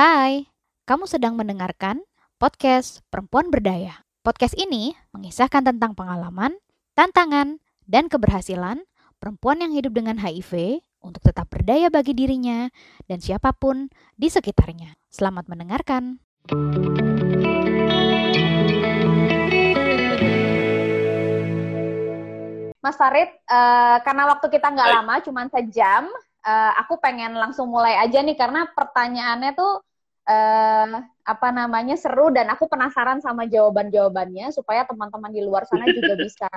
Hai, kamu sedang mendengarkan podcast Perempuan Berdaya. Podcast ini mengisahkan tentang pengalaman, tantangan, dan keberhasilan perempuan yang hidup dengan HIV untuk tetap berdaya bagi dirinya dan siapa pun di sekitarnya. Selamat mendengarkan. Mas Farid, uh, karena waktu kita nggak lama, cuma sejam, uh, aku pengen langsung mulai aja nih karena pertanyaannya tuh uh, apa namanya seru dan aku penasaran sama jawaban-jawabannya supaya teman-teman di luar sana juga bisa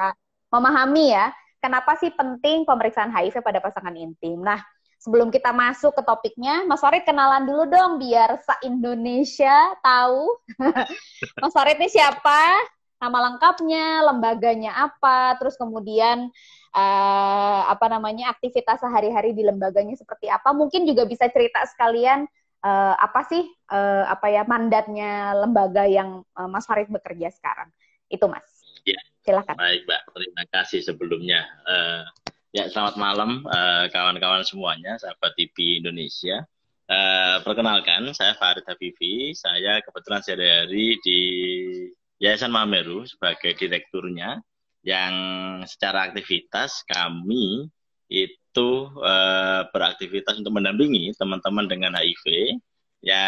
memahami ya kenapa sih penting pemeriksaan HIV pada pasangan intim. Nah, sebelum kita masuk ke topiknya, Mas Farid kenalan dulu dong biar se-Indonesia tahu Mas Farid ini siapa, nama lengkapnya, lembaganya apa, terus kemudian uh, apa namanya aktivitas sehari-hari di lembaganya seperti apa. Mungkin juga bisa cerita sekalian uh, apa sih uh, apa ya mandatnya lembaga yang uh, Mas Farid bekerja sekarang. Itu Mas. Ya. Silakan. Baik, Mbak. Terima kasih sebelumnya. Uh, ya, selamat malam kawan-kawan uh, semuanya, sahabat TV Indonesia. Uh, perkenalkan, saya Farid Habibi. Saya kebetulan sehari-hari di Yayasan Mameru sebagai direkturnya yang secara aktivitas kami itu uh, beraktivitas untuk mendampingi teman-teman dengan HIV ya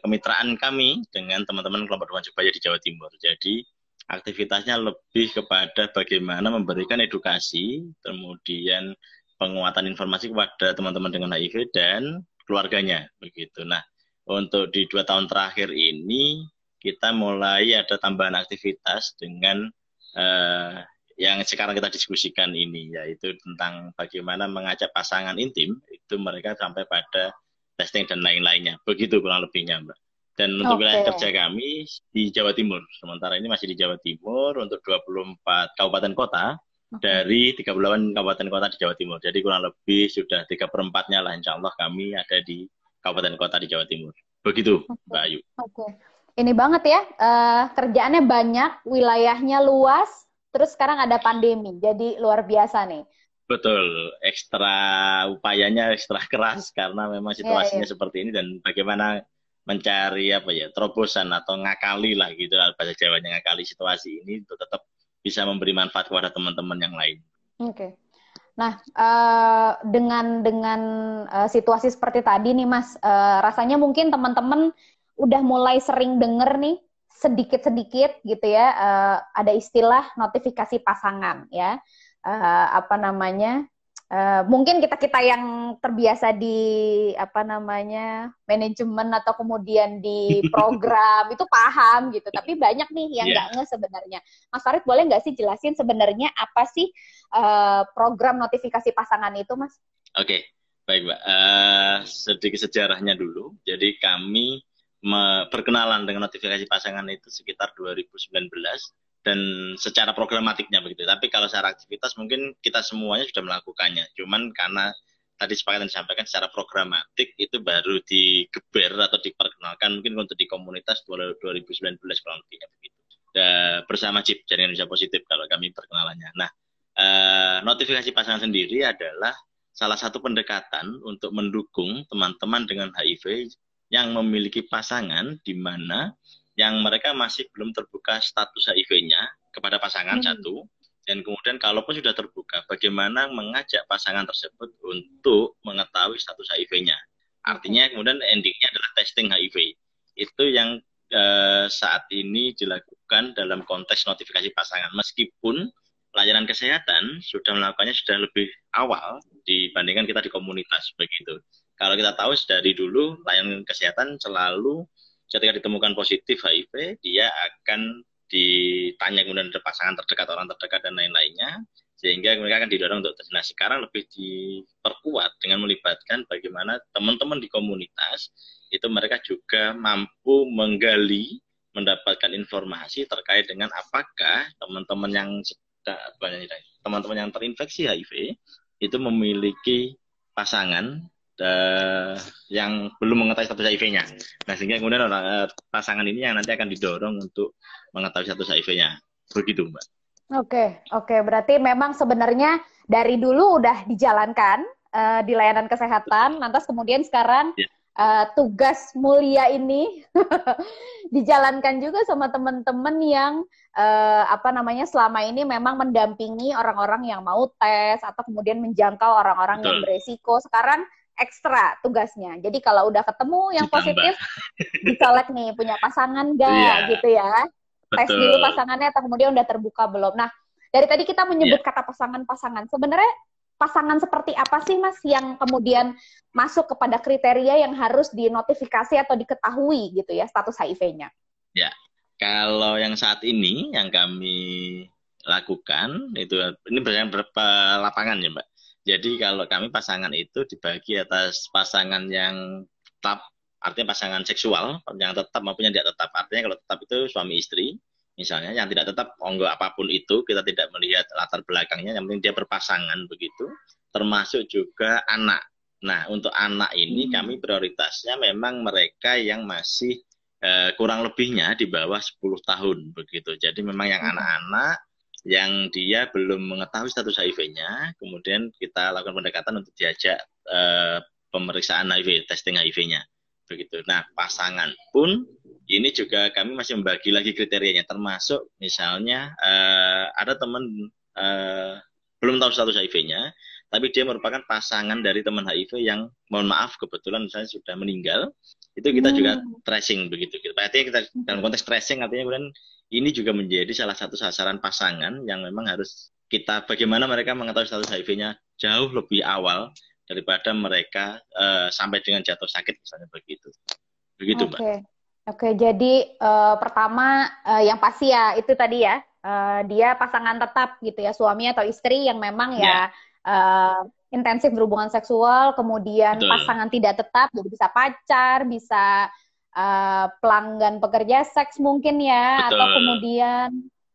kemitraan kami dengan teman-teman kelompok Dewan Jubaya di Jawa Timur. Jadi aktivitasnya lebih kepada bagaimana memberikan edukasi, kemudian penguatan informasi kepada teman-teman dengan HIV dan keluarganya begitu. Nah, untuk di dua tahun terakhir ini kita mulai ada tambahan aktivitas dengan uh, yang sekarang kita diskusikan ini yaitu tentang bagaimana mengajak pasangan intim itu mereka sampai pada testing dan lain-lainnya begitu kurang lebihnya mbak dan untuk okay. wilayah kerja kami di Jawa Timur sementara ini masih di Jawa Timur untuk 24 kabupaten kota okay. dari 38 kabupaten kota di Jawa Timur jadi kurang lebih sudah tiga perempatnya lah insya Allah kami ada di kabupaten kota di Jawa Timur begitu okay. Mbak Ayu. Oke. Okay ini banget ya, uh, kerjaannya banyak, wilayahnya luas, terus sekarang ada pandemi, jadi luar biasa nih. Betul, ekstra upayanya ekstra keras karena memang situasinya yeah, yeah. seperti ini dan bagaimana mencari apa ya terobosan atau ngakali lah gitu bahasa Jawanya ngakali situasi ini untuk tetap bisa memberi manfaat kepada teman-teman yang lain. Oke. Okay. Nah, uh, dengan dengan uh, situasi seperti tadi nih Mas, uh, rasanya mungkin teman-teman udah mulai sering denger nih sedikit-sedikit gitu ya uh, ada istilah notifikasi pasangan ya uh, apa namanya uh, mungkin kita kita yang terbiasa di apa namanya manajemen atau kemudian di program itu paham gitu tapi banyak nih yang iya. nggak yeah. nge sebenarnya Mas Farid boleh nggak sih jelasin sebenarnya apa sih uh, program notifikasi pasangan itu Mas? Oke okay. baik mbak uh, sedikit sejarahnya dulu jadi kami berkenalan dengan notifikasi pasangan itu sekitar 2019 dan secara programatiknya begitu. Tapi kalau secara aktivitas mungkin kita semuanya sudah melakukannya. Cuman karena tadi sepakat yang disampaikan secara programatik itu baru digeber atau diperkenalkan mungkin untuk di komunitas 2019 kurang lebihnya begitu. Dan bersama CIP Jaringan Indonesia Positif kalau kami perkenalannya. Nah, eh, notifikasi pasangan sendiri adalah salah satu pendekatan untuk mendukung teman-teman dengan HIV yang memiliki pasangan di mana yang mereka masih belum terbuka status HIV-nya kepada pasangan hmm. satu. Dan kemudian kalaupun sudah terbuka bagaimana mengajak pasangan tersebut untuk mengetahui status HIV-nya artinya kemudian endingnya adalah testing HIV itu yang eh, saat ini dilakukan dalam konteks notifikasi pasangan. Meskipun layanan kesehatan sudah melakukannya sudah lebih awal dibandingkan kita di komunitas begitu kalau kita tahu dari dulu layanan kesehatan selalu ketika ditemukan positif HIV, dia akan ditanya kemudian ada pasangan terdekat, orang terdekat dan lain-lainnya, sehingga mereka akan didorong untuk tes. Nah sekarang lebih diperkuat dengan melibatkan bagaimana teman-teman di komunitas itu mereka juga mampu menggali, mendapatkan informasi terkait dengan apakah teman-teman yang teman-teman yang terinfeksi HIV itu memiliki pasangan uh, yang belum mengetahui status HIV-nya. Nah, sehingga kemudian orang uh, pasangan ini yang nanti akan didorong untuk mengetahui status HIV-nya. Begitu, Mbak. Oke, oke. Berarti memang sebenarnya dari dulu udah dijalankan uh, di layanan kesehatan, lantas kemudian sekarang yeah. uh, tugas mulia ini dijalankan juga sama teman-teman yang uh, apa namanya selama ini memang mendampingi orang-orang yang mau tes atau kemudian menjangkau orang-orang yang beresiko. Sekarang ekstra tugasnya. Jadi kalau udah ketemu yang Ditambah. positif, dicolek nih punya pasangan gak yeah. gitu ya. Tes dulu pasangannya atau kemudian udah terbuka belum. Nah, dari tadi kita menyebut yeah. kata pasangan-pasangan. Sebenarnya pasangan seperti apa sih Mas yang kemudian masuk kepada kriteria yang harus dinotifikasi atau diketahui gitu ya status HIV-nya? Ya, kalau yang saat ini yang kami lakukan itu ini berapa lapangan ya Mbak. Jadi kalau kami pasangan itu dibagi atas pasangan yang tetap artinya pasangan seksual yang tetap maupun yang tidak tetap. Artinya kalau tetap itu suami istri, misalnya yang tidak tetap onggo apa pun itu kita tidak melihat latar belakangnya yang penting dia berpasangan begitu termasuk juga anak nah untuk anak ini hmm. kami prioritasnya memang mereka yang masih uh, kurang lebihnya di bawah 10 tahun begitu jadi memang yang hmm. anak-anak hmm. Yang dia belum mengetahui status HIV-nya kemudian kita lakukan pendekatan untuk diajak uh, pemeriksaan HIV testing HIV-nya. Begitu. Nah pasangan pun ini juga kami masih membagi lagi kriterianya. Termasuk misalnya uh, ada teman uh, belum tahu status HIV-nya tapi dia merupakan pasangan dari teman HIV yang mohon maaf kebetulan misalnya sudah meninggal. Itu kita hmm. juga tracing begitu. Artinya kita dalam konteks tracing artinya kemudian ini juga menjadi salah satu sasaran pasangan yang memang harus kita bagaimana mereka mengetahui status HIV-nya jauh lebih awal daripada mereka uh, sampai dengan jatuh sakit misalnya begitu begitu okay. mbak Oke, jadi uh, pertama uh, yang pasti ya itu tadi ya uh, dia pasangan tetap gitu ya suami atau istri yang memang ya yeah. uh, intensif berhubungan seksual, kemudian Betul. pasangan tidak tetap jadi bisa pacar, bisa uh, pelanggan pekerja seks mungkin ya Betul. atau kemudian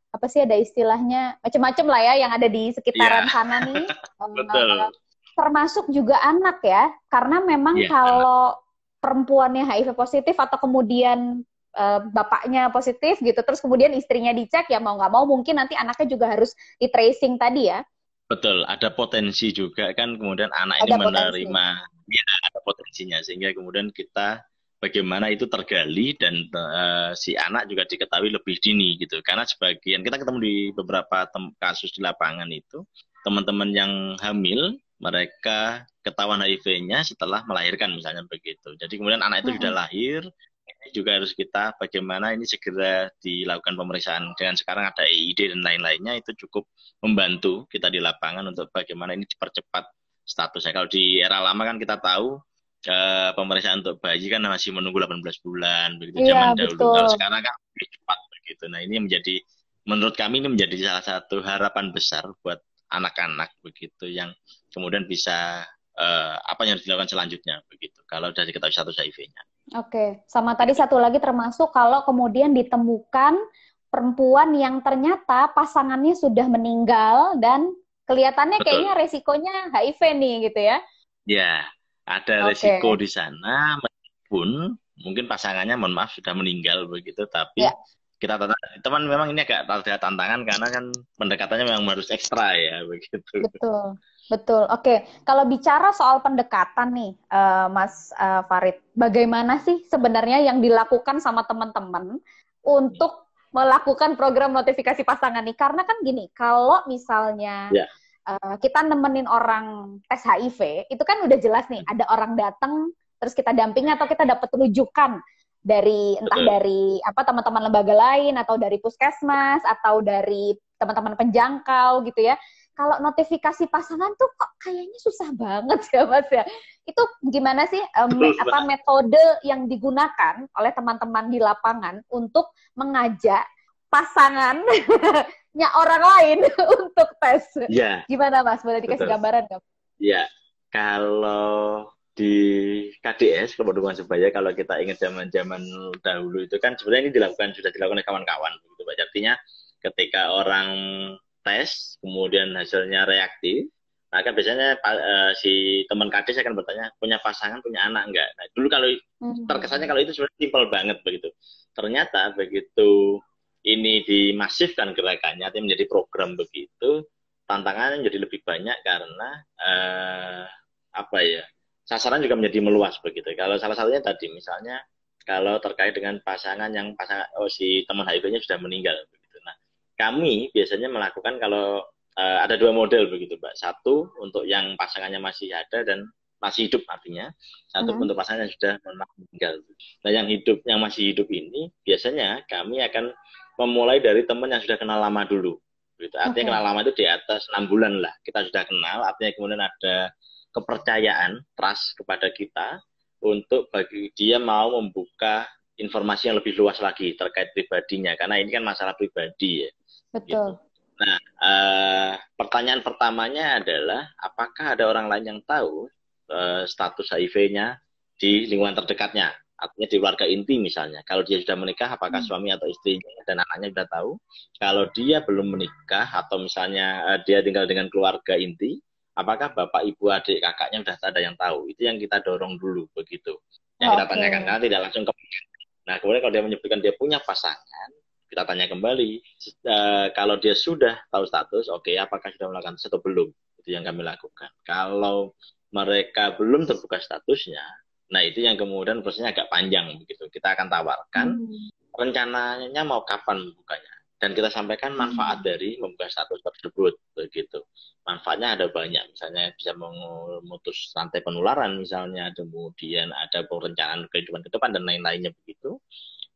apa sih ada istilahnya macam-macam lah ya yang ada di sekitaran yeah. sana nih. Betul. termasuk juga anak ya, karena memang yeah, kalau perempuannya HIV positif atau kemudian uh, bapaknya positif gitu, terus kemudian istrinya dicek ya mau nggak mau mungkin nanti anaknya juga harus di tracing tadi ya. Betul, ada potensi juga kan kemudian anak ada ini menerima ya ada potensinya sehingga kemudian kita bagaimana itu tergali dan uh, si anak juga diketahui lebih dini gitu karena sebagian kita ketemu di beberapa kasus di lapangan itu teman-teman yang hamil mereka ketahuan HIV-nya setelah melahirkan misalnya begitu. Jadi kemudian anak itu sudah lahir, ini juga harus kita bagaimana ini segera dilakukan pemeriksaan. Dengan sekarang ada EID dan lain-lainnya itu cukup membantu kita di lapangan untuk bagaimana ini dipercepat statusnya. Kalau di era lama kan kita tahu eh, pemeriksaan untuk bayi kan masih menunggu 18 bulan begitu iya, zaman dahulu. Betul. Kalau sekarang kan lebih cepat begitu. Nah, ini menjadi menurut kami ini menjadi salah satu harapan besar buat anak-anak begitu yang kemudian bisa uh, apa yang harus dilakukan selanjutnya begitu kalau sudah diketahui status HIV-nya. Oke, sama tadi satu lagi termasuk kalau kemudian ditemukan perempuan yang ternyata pasangannya sudah meninggal dan kelihatannya Betul. kayaknya resikonya HIV nih gitu ya. Ya, ada okay. resiko di sana meskipun mungkin pasangannya mohon maaf sudah meninggal begitu tapi ya kita teman memang ini agak ada tantangan karena kan pendekatannya memang harus ekstra ya begitu. Betul. Betul. Oke, kalau bicara soal pendekatan nih, uh, Mas uh, Farid, bagaimana sih sebenarnya yang dilakukan sama teman-teman untuk melakukan program notifikasi pasangan nih? Karena kan gini, kalau misalnya yeah. Uh, kita nemenin orang tes HIV, itu kan udah jelas nih, ada orang datang, terus kita dampingi atau kita dapat rujukan dari entah dari apa teman-teman lembaga lain atau dari puskesmas atau dari teman-teman penjangkau gitu ya. Kalau notifikasi pasangan tuh kok kayaknya susah banget ya Mas ya. Itu gimana sih um, apa metode yang digunakan oleh teman-teman di lapangan untuk mengajak pasangannya orang lain untuk tes? Ya. Gimana Mas? Boleh dikasih Betul. gambaran nggak? Ya, kalau di KDS Kependudukan Sebaya kalau kita ingat zaman-zaman dahulu itu kan sebenarnya ini dilakukan sudah dilakukan oleh kawan-kawan begitu Pak. Artinya ketika orang tes kemudian hasilnya reaktif maka biasanya uh, si teman KDS akan bertanya punya pasangan punya anak enggak nah dulu kalau hmm. terkesannya kalau itu sebenarnya simpel banget begitu ternyata begitu ini dimasifkan gerakannya artinya menjadi program begitu tantangannya jadi lebih banyak karena uh, apa ya sasaran juga menjadi meluas begitu. Kalau salah satunya tadi misalnya kalau terkait dengan pasangan yang pasangan oh si teman HIV-nya sudah meninggal begitu. Nah, kami biasanya melakukan kalau uh, ada dua model begitu, Mbak. Satu untuk yang pasangannya masih ada dan masih hidup artinya satu hmm. untuk pasangan yang sudah meninggal. Nah, yang hidup yang masih hidup ini biasanya kami akan memulai dari teman yang sudah kenal lama dulu. Gitu. Artinya okay. kenal lama itu di atas enam bulan lah. Kita sudah kenal, artinya kemudian ada kepercayaan, trust kepada kita untuk bagi dia mau membuka informasi yang lebih luas lagi terkait pribadinya karena ini kan masalah pribadi ya. Betul. Gitu. Nah, uh, pertanyaan pertamanya adalah apakah ada orang lain yang tahu uh, status HIV-nya di lingkungan terdekatnya? Artinya di keluarga inti misalnya. Kalau dia sudah menikah, apakah hmm. suami atau istrinya dan anaknya sudah tahu? Kalau dia belum menikah atau misalnya uh, dia tinggal dengan keluarga inti, apakah bapak, ibu, adik, kakaknya sudah ada yang tahu? Itu yang kita dorong dulu begitu. Yang kita tanyakan karena tidak langsung ke Nah, kemudian kalau dia menyebutkan dia punya pasangan, kita tanya kembali uh, kalau dia sudah tahu status, oke, okay, apakah sudah melakukan atau belum? Itu yang kami lakukan. Kalau mereka belum terbuka statusnya, nah itu yang kemudian prosesnya agak panjang begitu. Kita akan tawarkan. Hmm. rencananya mau kapan membukanya dan kita sampaikan manfaat hmm. dari membuka status tersebut begitu. Manfaatnya ada banyak. Misalnya bisa memutus rantai penularan misalnya. Kemudian ada perencanaan kehidupan ke depan dan lain-lainnya begitu.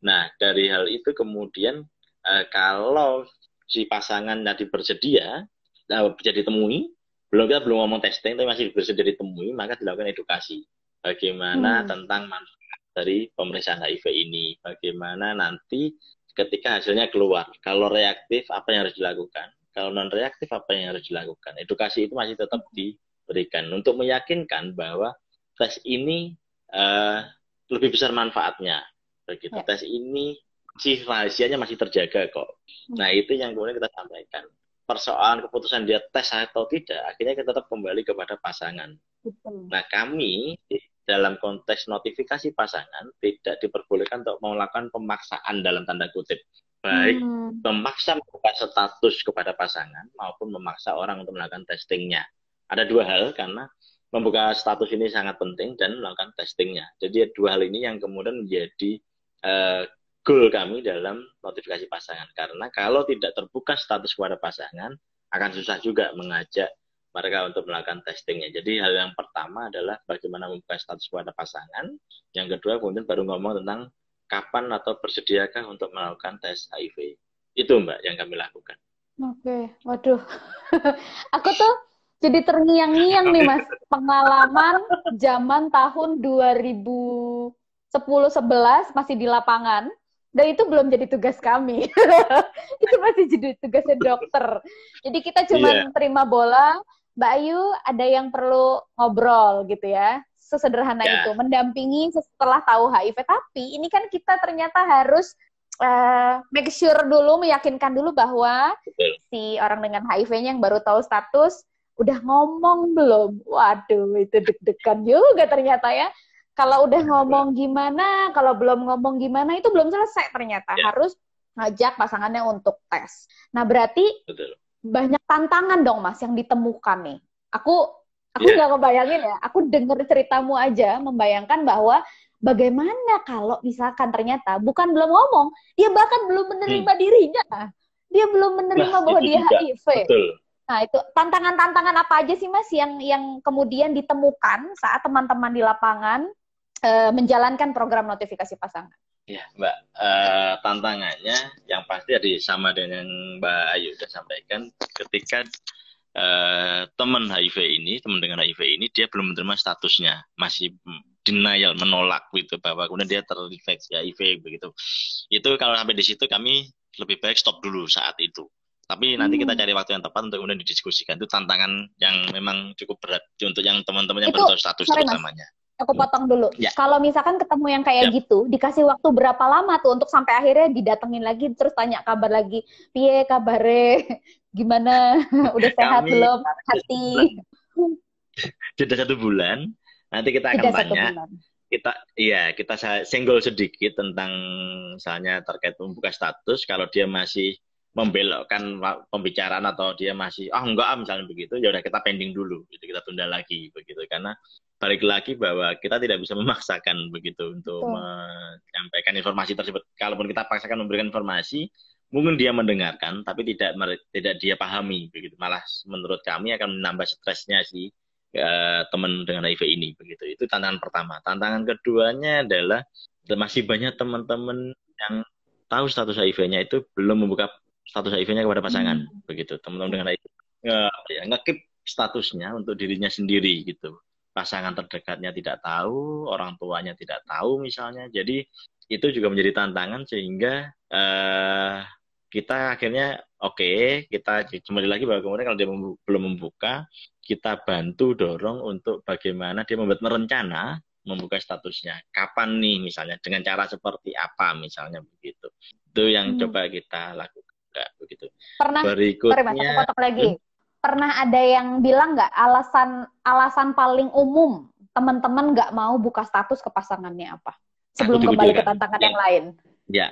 Nah dari hal itu kemudian eh, kalau si pasangan tadi bersedia nah, bisa ditemui belum kita belum ngomong testing tapi masih bersedia ditemui maka dilakukan edukasi bagaimana hmm. tentang manfaat dari pemeriksaan HIV ini bagaimana nanti ketika hasilnya keluar. Kalau reaktif, apa yang harus dilakukan? Kalau non reaktif, apa yang harus dilakukan? Edukasi itu masih tetap diberikan untuk meyakinkan bahwa tes ini uh, lebih besar manfaatnya. Begitu. Ya. Tes ini masih rahasianya masih terjaga kok. Hmm. Nah itu yang kemudian kita sampaikan. Persoalan keputusan dia tes atau tidak, akhirnya kita tetap kembali kepada pasangan. Betul. Nah kami dalam konteks notifikasi pasangan tidak diperbolehkan untuk melakukan pemaksaan dalam tanda kutip. Baik hmm. memaksa membuka status kepada pasangan maupun memaksa orang untuk melakukan testingnya. Ada dua hal karena membuka status ini sangat penting dan melakukan testingnya. Jadi dua hal ini yang kemudian menjadi uh, goal kami dalam notifikasi pasangan. Karena kalau tidak terbuka status kepada pasangan akan susah juga mengajak mereka untuk melakukan testingnya. Jadi hal yang pertama adalah bagaimana membuka status kepada pasangan. Yang kedua kemudian baru ngomong tentang kapan atau bersediakah untuk melakukan tes HIV. Itu Mbak yang kami lakukan. Oke, waduh. Aku tuh jadi terngiang-ngiang nih Mas. Pengalaman zaman tahun 2010 11 masih di lapangan dan itu belum jadi tugas kami. itu masih jadi tugasnya dokter. Jadi kita cuma yeah. terima bola, Mbak Ayu ada yang perlu ngobrol gitu ya. Sesederhana yeah. itu, mendampingi setelah tahu HIV. Tapi ini kan kita ternyata harus uh, make sure dulu, meyakinkan dulu bahwa Betul. si orang dengan HIV-nya yang baru tahu status udah ngomong belum? Waduh, itu deg-degan juga ternyata ya. Kalau udah ngomong gimana, kalau belum ngomong gimana, itu belum selesai ternyata. Yeah. Harus ngajak pasangannya untuk tes. Nah, berarti Betul banyak tantangan dong mas yang ditemukan nih. Aku aku iya. nggak yeah. ngebayangin ya. Aku denger ceritamu aja membayangkan bahwa bagaimana kalau misalkan ternyata bukan belum ngomong, dia bahkan belum menerima hmm. dirinya. Dia belum menerima nah, bahwa dia juga. HIV. Betul. Nah, itu tantangan-tantangan apa aja sih Mas yang yang kemudian ditemukan saat teman-teman di lapangan e, menjalankan program notifikasi pasangan? Ya, Mbak, uh, tantangannya yang pasti ada sama dengan Mbak Ayu sudah sampaikan ketika uh, teman HIV ini, teman dengan HIV ini dia belum menerima statusnya, masih denial, menolak gitu bahwa kemudian dia terinfeksi HIV begitu. Itu kalau sampai di situ kami lebih baik stop dulu saat itu. Tapi nanti kita hmm. cari waktu yang tepat untuk kemudian didiskusikan. Itu tantangan yang memang cukup berat untuk yang teman-teman yang baru status terutamanya. Mas aku hmm. potong dulu. Ya. Kalau misalkan ketemu yang kayak ya. gitu, dikasih waktu berapa lama tuh untuk sampai akhirnya didatengin lagi terus tanya kabar lagi, piye kabare, gimana, udah sehat Kami, belum, hati. Sudah satu bulan, nanti kita akan tanya. Kita, iya, kita senggol sedikit tentang misalnya terkait membuka status. Kalau dia masih membelokkan pembicaraan atau dia masih ah oh, enggak ah misalnya begitu ya udah kita pending dulu gitu kita tunda lagi begitu. Karena balik lagi bahwa kita tidak bisa memaksakan begitu untuk oh. menyampaikan informasi tersebut. Kalaupun kita paksakan memberikan informasi mungkin dia mendengarkan tapi tidak tidak dia pahami begitu. Malah menurut kami akan menambah stresnya si uh, teman dengan HIV ini begitu. Itu tantangan pertama. Tantangan keduanya adalah masih banyak teman-teman yang tahu status HIV-nya itu belum membuka status HIV-nya kepada pasangan hmm. begitu. Teman-teman dengan HIV nge, ya, ngekip statusnya untuk dirinya sendiri gitu. Pasangan terdekatnya tidak tahu orang tuanya tidak tahu misalnya. Jadi itu juga menjadi tantangan sehingga uh, kita akhirnya oke okay, kita kembali lagi bahwa kemudian kalau dia membu belum membuka kita bantu dorong untuk bagaimana dia membuat merencana membuka statusnya. Kapan nih misalnya dengan cara seperti apa misalnya begitu. Itu yang hmm. coba kita lakukan enggak begitu. Pernah berikutnya sorry, mas, potong lagi. Hmm? Pernah ada yang bilang nggak alasan alasan paling umum teman-teman nggak mau buka status ke pasangannya apa? Sebelum kembali ke tantangan ya. yang lain. Ya,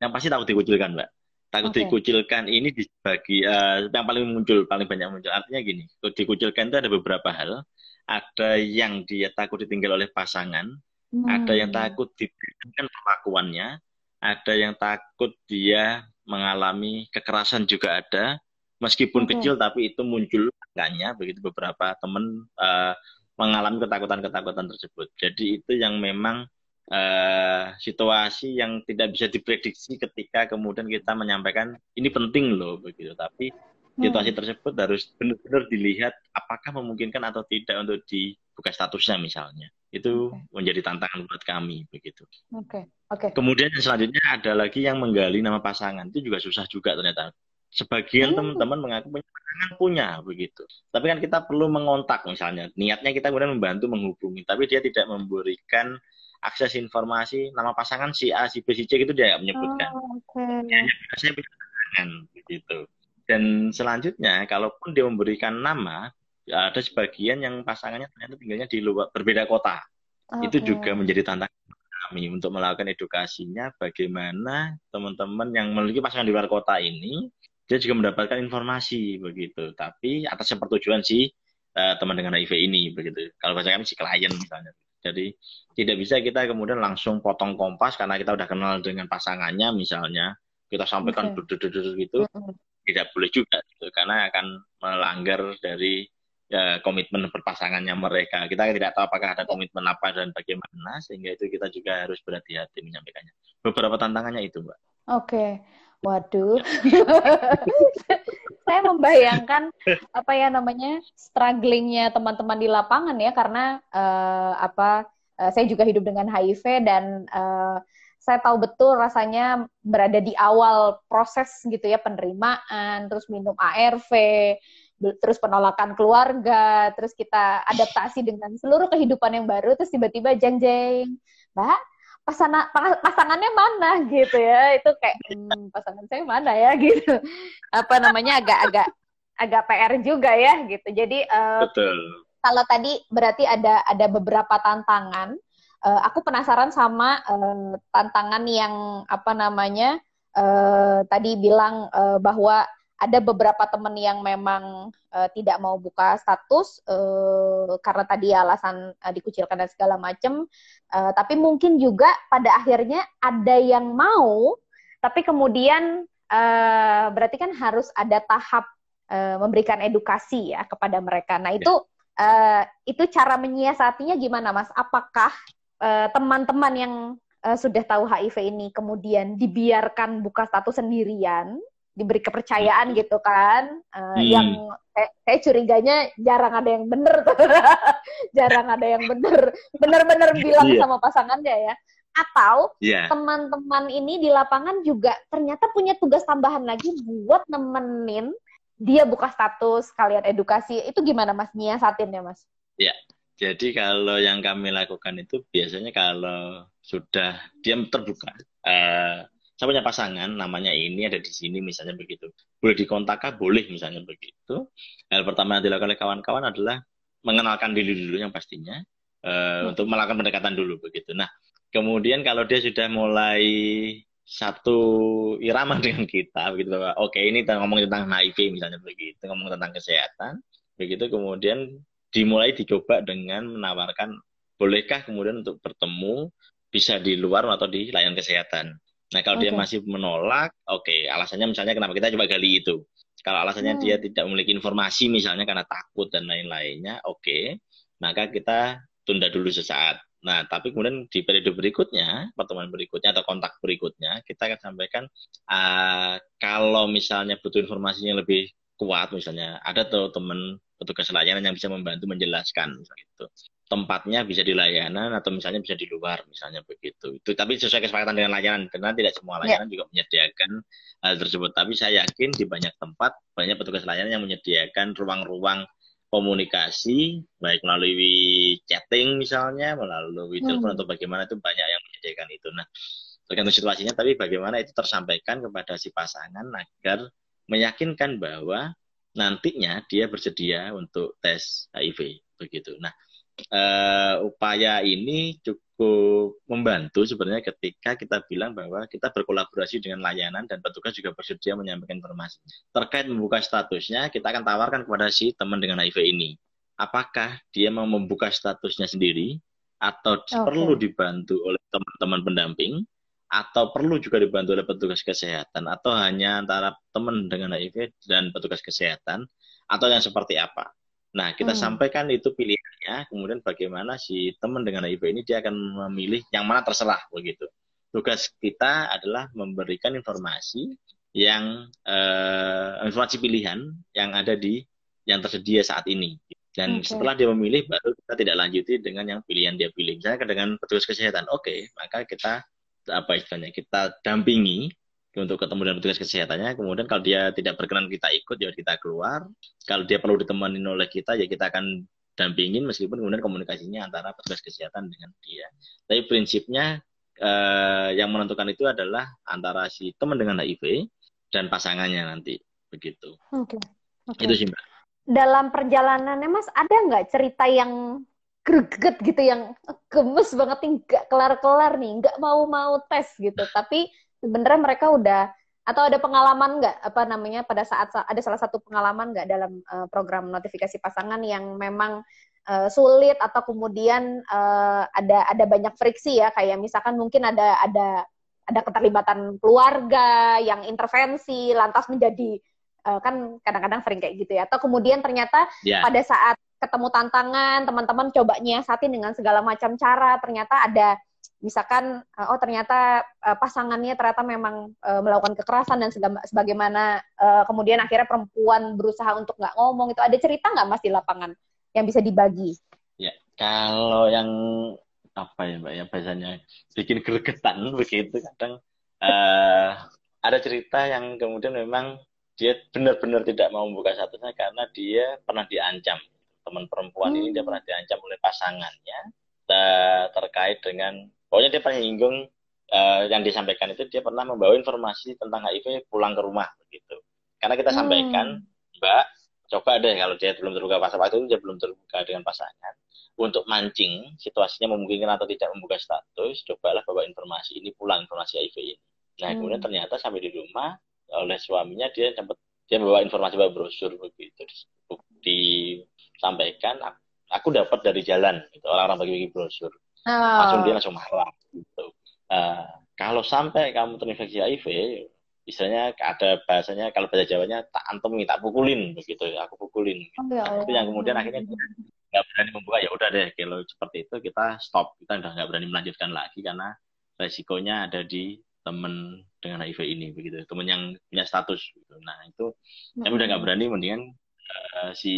yang pasti takut dikucilkan, Mbak. Takut okay. dikucilkan ini dibagi uh, yang paling muncul, paling banyak muncul. Artinya gini, dikucilkan itu ada beberapa hal. Ada yang dia takut ditinggal oleh pasangan, hmm. ada yang takut diberikan perlakuannya, ada yang takut dia mengalami kekerasan juga ada, meskipun okay. kecil tapi itu muncul angkanya begitu beberapa teman uh, mengalami ketakutan-ketakutan tersebut. Jadi itu yang memang uh, situasi yang tidak bisa diprediksi ketika kemudian kita menyampaikan ini penting loh begitu. Tapi situasi hmm. tersebut harus benar-benar dilihat apakah memungkinkan atau tidak untuk dibuka statusnya misalnya itu okay. menjadi tantangan buat kami begitu. Oke. Okay. Oke. Okay. Kemudian yang selanjutnya ada lagi yang menggali nama pasangan itu juga susah juga ternyata. Sebagian hmm. teman-teman mengaku punya pasangan punya begitu. Tapi kan kita perlu mengontak misalnya. Niatnya kita kemudian membantu menghubungi, tapi dia tidak memberikan akses informasi nama pasangan si A, si B, si C itu dia nggak menyebutkan. Oh, okay. Dia hanya saya punya pasangan begitu. Dan selanjutnya, kalaupun dia memberikan nama, ya ada sebagian yang pasangannya ternyata tinggalnya di luar berbeda kota. Okay. Itu juga menjadi tantangan kami untuk melakukan edukasinya bagaimana teman-teman yang memiliki pasangan di luar kota ini dia juga mendapatkan informasi begitu. Tapi atas pertujuan si uh, teman dengan HIV ini begitu. Kalau bahasa kami si klien misalnya. Jadi tidak bisa kita kemudian langsung potong kompas karena kita udah kenal dengan pasangannya misalnya kita sampaikan okay. gitu. Tidak boleh juga gitu karena akan melanggar dari ya, komitmen berpasangannya mereka. Kita tidak tahu apakah ada komitmen apa dan bagaimana, sehingga itu kita juga harus berhati-hati menyampaikannya. Beberapa tantangannya itu, Mbak. Oke. Waduh. Saya membayangkan apa ya namanya strugglingnya teman-teman di lapangan ya karena uh, apa uh, saya juga hidup dengan HIV dan uh, saya tahu betul rasanya berada di awal proses gitu ya penerimaan, terus minum ARV, terus penolakan keluarga, terus kita adaptasi dengan seluruh kehidupan yang baru, terus tiba-tiba jeng jeng, mbak pasangan pasangannya mana? gitu ya. Itu kayak hmm, pasangan saya mana ya? gitu. Apa namanya agak-agak agak PR juga ya gitu. Jadi uh, Betul. kalau tadi berarti ada ada beberapa tantangan. Uh, aku penasaran sama uh, tantangan yang apa namanya uh, tadi bilang uh, bahwa ada beberapa teman yang memang uh, tidak mau buka status uh, karena tadi alasan uh, dikucilkan dan segala macam. Uh, tapi mungkin juga pada akhirnya ada yang mau, tapi kemudian uh, berarti kan harus ada tahap uh, memberikan edukasi ya kepada mereka. Nah itu uh, itu cara menyiasatinya gimana, Mas? Apakah teman-teman uh, yang uh, sudah tahu HIV ini kemudian dibiarkan buka status sendirian? Diberi kepercayaan gitu kan. Uh, hmm. yang kayak, kayak curiganya jarang ada yang bener. Tuh jarang ada yang bener. Bener-bener bilang yeah. sama pasangannya ya. Atau yeah. teman-teman ini di lapangan juga ternyata punya tugas tambahan lagi buat nemenin dia buka status kalian edukasi. Itu gimana mas? Nyiasatin ya mas? Ya jadi kalau yang kami lakukan itu biasanya kalau sudah dia terbuka uh, saya punya pasangan namanya ini ada di sini misalnya begitu. Boleh dikontak boleh misalnya begitu. Hal pertama yang dilakukan oleh kawan-kawan adalah mengenalkan diri dulu yang pastinya uh, hmm. untuk melakukan pendekatan dulu begitu. Nah kemudian kalau dia sudah mulai satu irama dengan kita begitu bahwa oke ini kita ngomong tentang HIV misalnya begitu ngomong tentang kesehatan begitu kemudian dimulai dicoba dengan menawarkan bolehkah kemudian untuk bertemu bisa di luar atau di layanan kesehatan nah kalau okay. dia masih menolak oke okay, alasannya misalnya kenapa kita coba gali itu kalau alasannya hmm. dia tidak memiliki informasi misalnya karena takut dan lain-lainnya oke okay, maka kita tunda dulu sesaat Nah, tapi kemudian di periode berikutnya, pertemuan berikutnya atau kontak berikutnya, kita akan sampaikan uh, kalau misalnya butuh informasinya lebih kuat, misalnya ada tuh teman petugas layanan yang bisa membantu menjelaskan, gitu. Tempatnya bisa di layanan atau misalnya bisa di luar, misalnya begitu. Itu tapi sesuai kesepakatan dengan layanan, karena tidak semua ya. layanan ya. juga menyediakan hal tersebut. Tapi saya yakin di banyak tempat banyak petugas layanan yang menyediakan ruang-ruang komunikasi baik melalui chatting misalnya melalui hmm. telepon atau bagaimana itu banyak yang menyediakan itu nah tergantung situasinya tapi bagaimana itu tersampaikan kepada si pasangan agar meyakinkan bahwa nantinya dia bersedia untuk tes HIV begitu nah uh, upaya ini cukup membantu sebenarnya ketika kita bilang bahwa kita berkolaborasi dengan layanan dan petugas juga bersedia menyampaikan informasi. Terkait membuka statusnya, kita akan tawarkan kepada si teman dengan HIV ini. Apakah dia mau membuka statusnya sendiri atau okay. perlu dibantu oleh teman-teman pendamping atau perlu juga dibantu oleh petugas kesehatan atau hanya antara teman dengan HIV dan petugas kesehatan atau yang seperti apa. Nah, kita hmm. sampaikan itu pilihannya, kemudian bagaimana si teman dengan HIV ini dia akan memilih yang mana terserah begitu. Tugas kita adalah memberikan informasi yang uh, informasi pilihan yang ada di yang tersedia saat ini. Dan okay. setelah dia memilih, baru kita tidak lanjuti dengan yang pilihan dia pilih. Misalnya dengan petugas kesehatan, oke, okay, maka kita apa istilahnya kita dampingi untuk ketemu dengan petugas kesehatannya. Kemudian kalau dia tidak berkenan kita ikut, ya kita keluar. Kalau dia perlu ditemani oleh kita, ya kita akan dampingin meskipun kemudian komunikasinya antara petugas kesehatan dengan dia. Tapi prinsipnya eh, yang menentukan itu adalah antara si teman dengan HIV dan pasangannya nanti begitu. Oke. Okay. Okay. Itu sih mbak. Dalam perjalanannya mas ada nggak cerita yang greget gitu yang gemes banget nih nggak kelar-kelar nih nggak mau-mau tes gitu. Tapi sebenarnya mereka udah atau ada pengalaman nggak apa namanya pada saat ada salah satu pengalaman nggak dalam uh, program notifikasi pasangan yang memang uh, sulit atau kemudian uh, ada ada banyak friksi ya? Kayak misalkan mungkin ada ada ada keterlibatan keluarga yang intervensi lantas menjadi uh, kan kadang-kadang sering kayak gitu ya. Atau kemudian ternyata yeah. pada saat ketemu tantangan teman-teman coba nyiasatin dengan segala macam cara. Ternyata ada misalkan uh, oh ternyata uh, pasangannya ternyata memang uh, melakukan kekerasan dan sebagaimana kemudian akhirnya perempuan berusaha untuk nggak ngomong. Itu ada cerita nggak mas di lapangan yang bisa dibagi? Ya kalau yang apa ya mbak ya biasanya bikin gregetan begitu kadang uh, ada cerita yang kemudian memang dia benar-benar tidak mau membuka statusnya karena dia pernah diancam teman perempuan hmm. ini dia hmm. pernah diancam oleh pasangannya terkait dengan pokoknya dia pernah nyinggung uh, yang disampaikan itu dia pernah membawa informasi tentang HIV pulang ke rumah begitu karena kita hmm. sampaikan mbak coba deh kalau dia belum terbuka pasal waktu itu dia belum terbuka dengan pasangan untuk mancing situasinya memungkinkan atau tidak membuka status cobalah bawa informasi ini pulang informasi HIV ini nah hmm. kemudian ternyata sampai di rumah oleh suaminya dia sempat dia bawa informasi bawa brosur begitu disampaikan aku dapat dari jalan gitu orang-orang bagi-bagi brosur oh. langsung dia langsung marah gitu. Uh, kalau sampai kamu terinfeksi HIV, misalnya ada bahasanya kalau bahasa Jawanya tak antemi, tak pukulin begitu, aku pukulin. Oh, ya itu yang kemudian akhirnya nggak berani membuka ya udah deh kalau seperti itu kita stop kita udah nggak berani melanjutkan lagi karena resikonya ada di temen dengan HIV ini begitu temen yang punya status gitu. nah itu yang udah nggak berani mendingan uh, si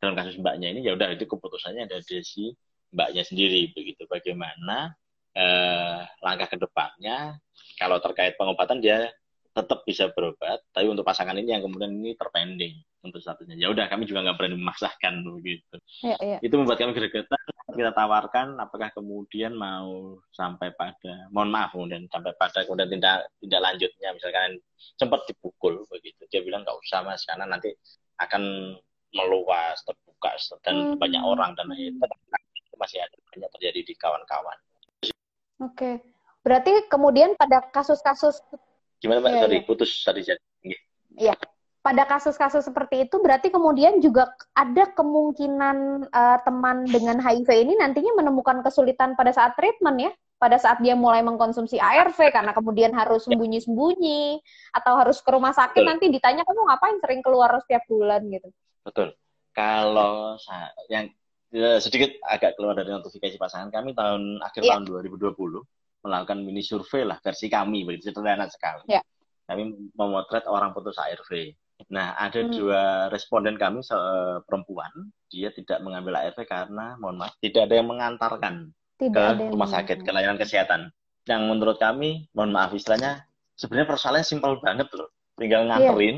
dalam kasus mbaknya ini ya udah itu keputusannya ada di si mbaknya sendiri. Begitu bagaimana eh, langkah ke depannya kalau terkait pengobatan dia tetap bisa berobat. Tapi untuk pasangan ini yang kemudian ini terpending untuk statusnya. Ya udah kami juga nggak berani memaksakan begitu. Ya, ya. itu membuat kami gregetan. Kita tawarkan apakah kemudian mau sampai pada mohon maaf kemudian sampai pada kemudian tindak tindak lanjutnya. Misalkan sempat dipukul begitu. Dia bilang nggak usah mas karena nanti akan meluas terbuka dan hmm. banyak orang dan itu masih ada banyak terjadi di kawan-kawan. Oke, okay. Berarti kemudian pada kasus-kasus gimana Mbak? Iya, Sorry, iya. putus tadi Iya. Pada kasus-kasus seperti itu berarti kemudian juga ada kemungkinan uh, teman dengan HIV ini nantinya menemukan kesulitan pada saat treatment ya? Pada saat dia mulai mengkonsumsi ARV karena kemudian harus ya. sembunyi-sembunyi atau harus ke rumah sakit Betul. nanti ditanya kamu ngapain sering keluar setiap bulan gitu. Betul. Kalau yang ya, sedikit agak keluar dari notifikasi pasangan kami tahun akhir yeah. tahun 2020 melakukan mini survei lah versi kami begitu sederhana sekali. Yeah. Kami memotret orang putus ARV. Nah, ada hmm. dua responden kami se perempuan, dia tidak mengambil ARV karena mohon maaf tidak ada yang mengantarkan tidak ke rumah sakit, ke layanan kesehatan. Yang menurut kami, mohon maaf istilahnya sebenarnya persoalannya simpel banget loh. Tinggal iya. nganterin.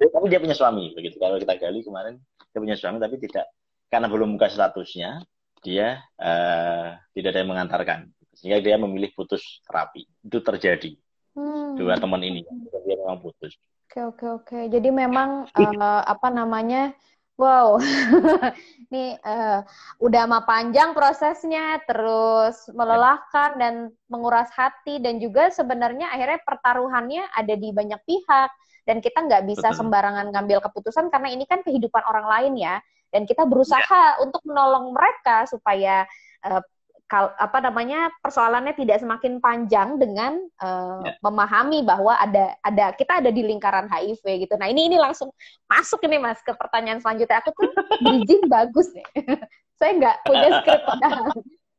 Yeah. Tapi dia punya suami begitu. Kalau kita gali kemarin dia punya suami tapi tidak karena belum buka statusnya, dia uh, tidak ada yang mengantarkan. Sehingga dia memilih putus terapi. Itu terjadi. Hmm. Dua teman ini, dia memang putus. Oke, oke, oke. Jadi memang uh, apa namanya? Wow, ini uh, udah mah panjang prosesnya, terus melelahkan dan menguras hati dan juga sebenarnya akhirnya pertaruhannya ada di banyak pihak dan kita nggak bisa Betul. sembarangan ngambil keputusan karena ini kan kehidupan orang lain ya dan kita berusaha ya. untuk menolong mereka supaya uh, kal apa namanya persoalannya tidak semakin panjang dengan uh, ya. memahami bahwa ada ada kita ada di lingkaran HIV gitu. Nah ini ini langsung masuk ini mas ke pertanyaan selanjutnya. Aku tuh bridging bagus nih. Saya nggak punya skrip padahal.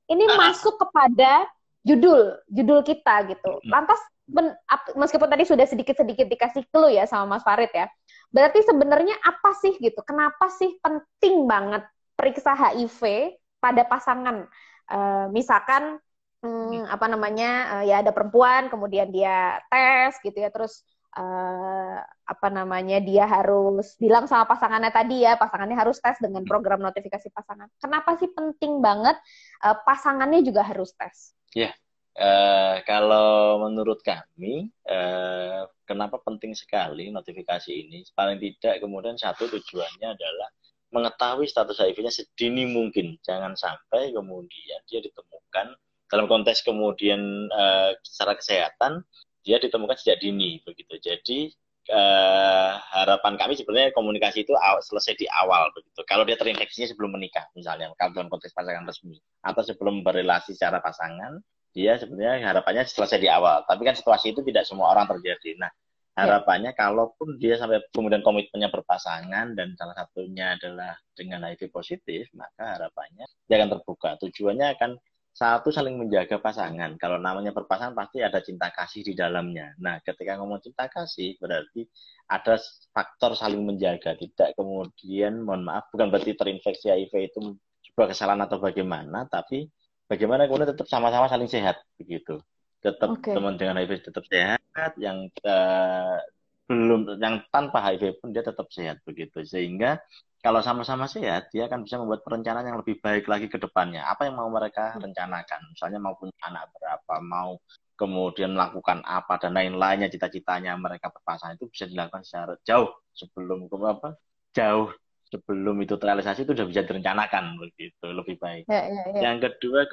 Ini masuk kepada judul judul kita gitu. Hmm. Lantas ben, meskipun tadi sudah sedikit-sedikit dikasih clue ya sama Mas Farid ya. Berarti sebenarnya apa sih gitu? Kenapa sih penting banget periksa HIV pada pasangan? Uh, misalkan hmm, apa namanya uh, ya ada perempuan kemudian dia tes gitu ya terus uh, apa namanya dia harus bilang sama pasangannya tadi ya pasangannya harus tes dengan program notifikasi pasangan. Kenapa sih penting banget uh, pasangannya juga harus tes? Ya, yeah. uh, kalau menurut kami uh, kenapa penting sekali notifikasi ini? Paling tidak kemudian satu tujuannya adalah mengetahui status HIV-nya sedini mungkin. Jangan sampai kemudian dia ditemukan dalam konteks kemudian uh, secara kesehatan dia ditemukan sejak dini begitu. Jadi uh, harapan kami sebenarnya komunikasi itu selesai di awal begitu. Kalau dia terinfeksinya sebelum menikah misalnya kalau dalam konteks pasangan resmi atau sebelum berrelasi secara pasangan dia sebenarnya harapannya selesai di awal. Tapi kan situasi itu tidak semua orang terjadi. Nah. Harapannya ya. kalaupun dia sampai kemudian komitmennya berpasangan dan salah satunya adalah dengan HIV positif maka harapannya dia akan terbuka. Tujuannya akan satu saling menjaga pasangan. Kalau namanya berpasangan pasti ada cinta kasih di dalamnya. Nah ketika ngomong cinta kasih berarti ada faktor saling menjaga. Tidak kemudian mohon maaf bukan berarti terinfeksi HIV itu sebuah kesalahan atau bagaimana tapi bagaimana kemudian tetap sama-sama saling sehat begitu tetap okay. teman dengan HIV tetap sehat, yang uh, belum yang tanpa HIV pun dia tetap sehat begitu. Sehingga kalau sama-sama sehat, dia akan bisa membuat perencanaan yang lebih baik lagi ke depannya. Apa yang mau mereka hmm. rencanakan? Misalnya mau punya anak berapa, mau kemudian melakukan apa dan lain-lainnya cita-citanya mereka berpasangan itu bisa dilakukan secara jauh sebelum apa jauh sebelum itu terrealisasi itu sudah bisa direncanakan begitu lebih baik. Ya, ya, ya. Yang kedua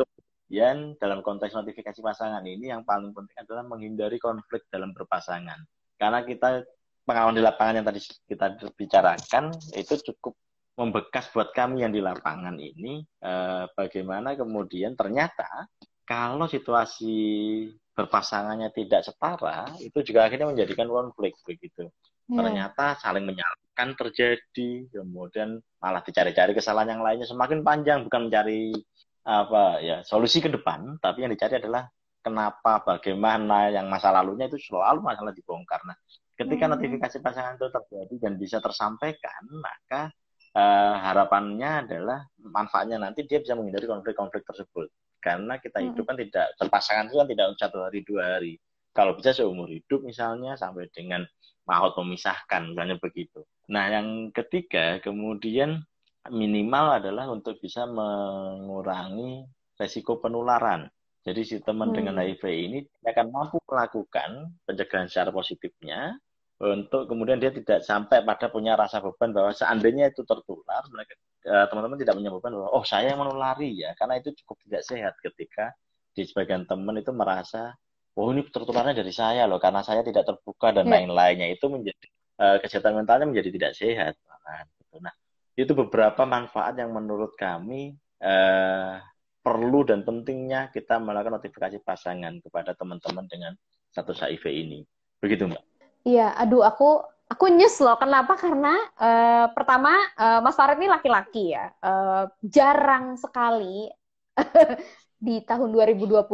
Kemudian dalam konteks notifikasi pasangan ini yang paling penting adalah menghindari konflik dalam berpasangan. Karena kita pengalaman di lapangan yang tadi kita bicarakan itu cukup membekas buat kami yang di lapangan ini eh, bagaimana kemudian ternyata kalau situasi berpasangannya tidak setara itu juga akhirnya menjadikan konflik begitu. Yeah. Ternyata saling menyalahkan terjadi, kemudian malah dicari-cari kesalahan yang lainnya semakin panjang bukan mencari apa ya solusi ke depan tapi yang dicari adalah kenapa bagaimana yang masa lalunya itu selalu masalah dibongkar nah ketika hmm. notifikasi pasangan itu terjadi dan bisa tersampaikan maka uh, harapannya adalah manfaatnya nanti dia bisa menghindari konflik-konflik tersebut karena kita hmm. hidup kan tidak berpasangan itu kan tidak satu hari dua hari kalau bisa seumur hidup misalnya sampai dengan maut memisahkan misalnya begitu nah yang ketiga kemudian minimal adalah untuk bisa mengurangi resiko penularan. Jadi si teman hmm. dengan HIV ini akan mampu melakukan pencegahan secara positifnya untuk kemudian dia tidak sampai pada punya rasa beban bahwa seandainya itu tertular, mereka eh, teman-teman tidak punya beban bahwa oh saya yang menulari ya, karena itu cukup tidak sehat ketika di sebagian teman itu merasa oh ini tertularnya dari saya loh karena saya tidak terbuka dan Iya. lain-lainnya itu menjadi eh, kesehatan mentalnya menjadi tidak sehat Nah, gitu. Nah, itu beberapa manfaat yang menurut kami eh, perlu dan pentingnya kita melakukan notifikasi pasangan kepada teman-teman dengan status HIV ini. Begitu, Mbak? Iya, aduh aku aku nyes loh. Kenapa? Karena eh, pertama eh, Mas Farid ini laki-laki ya. Eh, jarang sekali di tahun 2021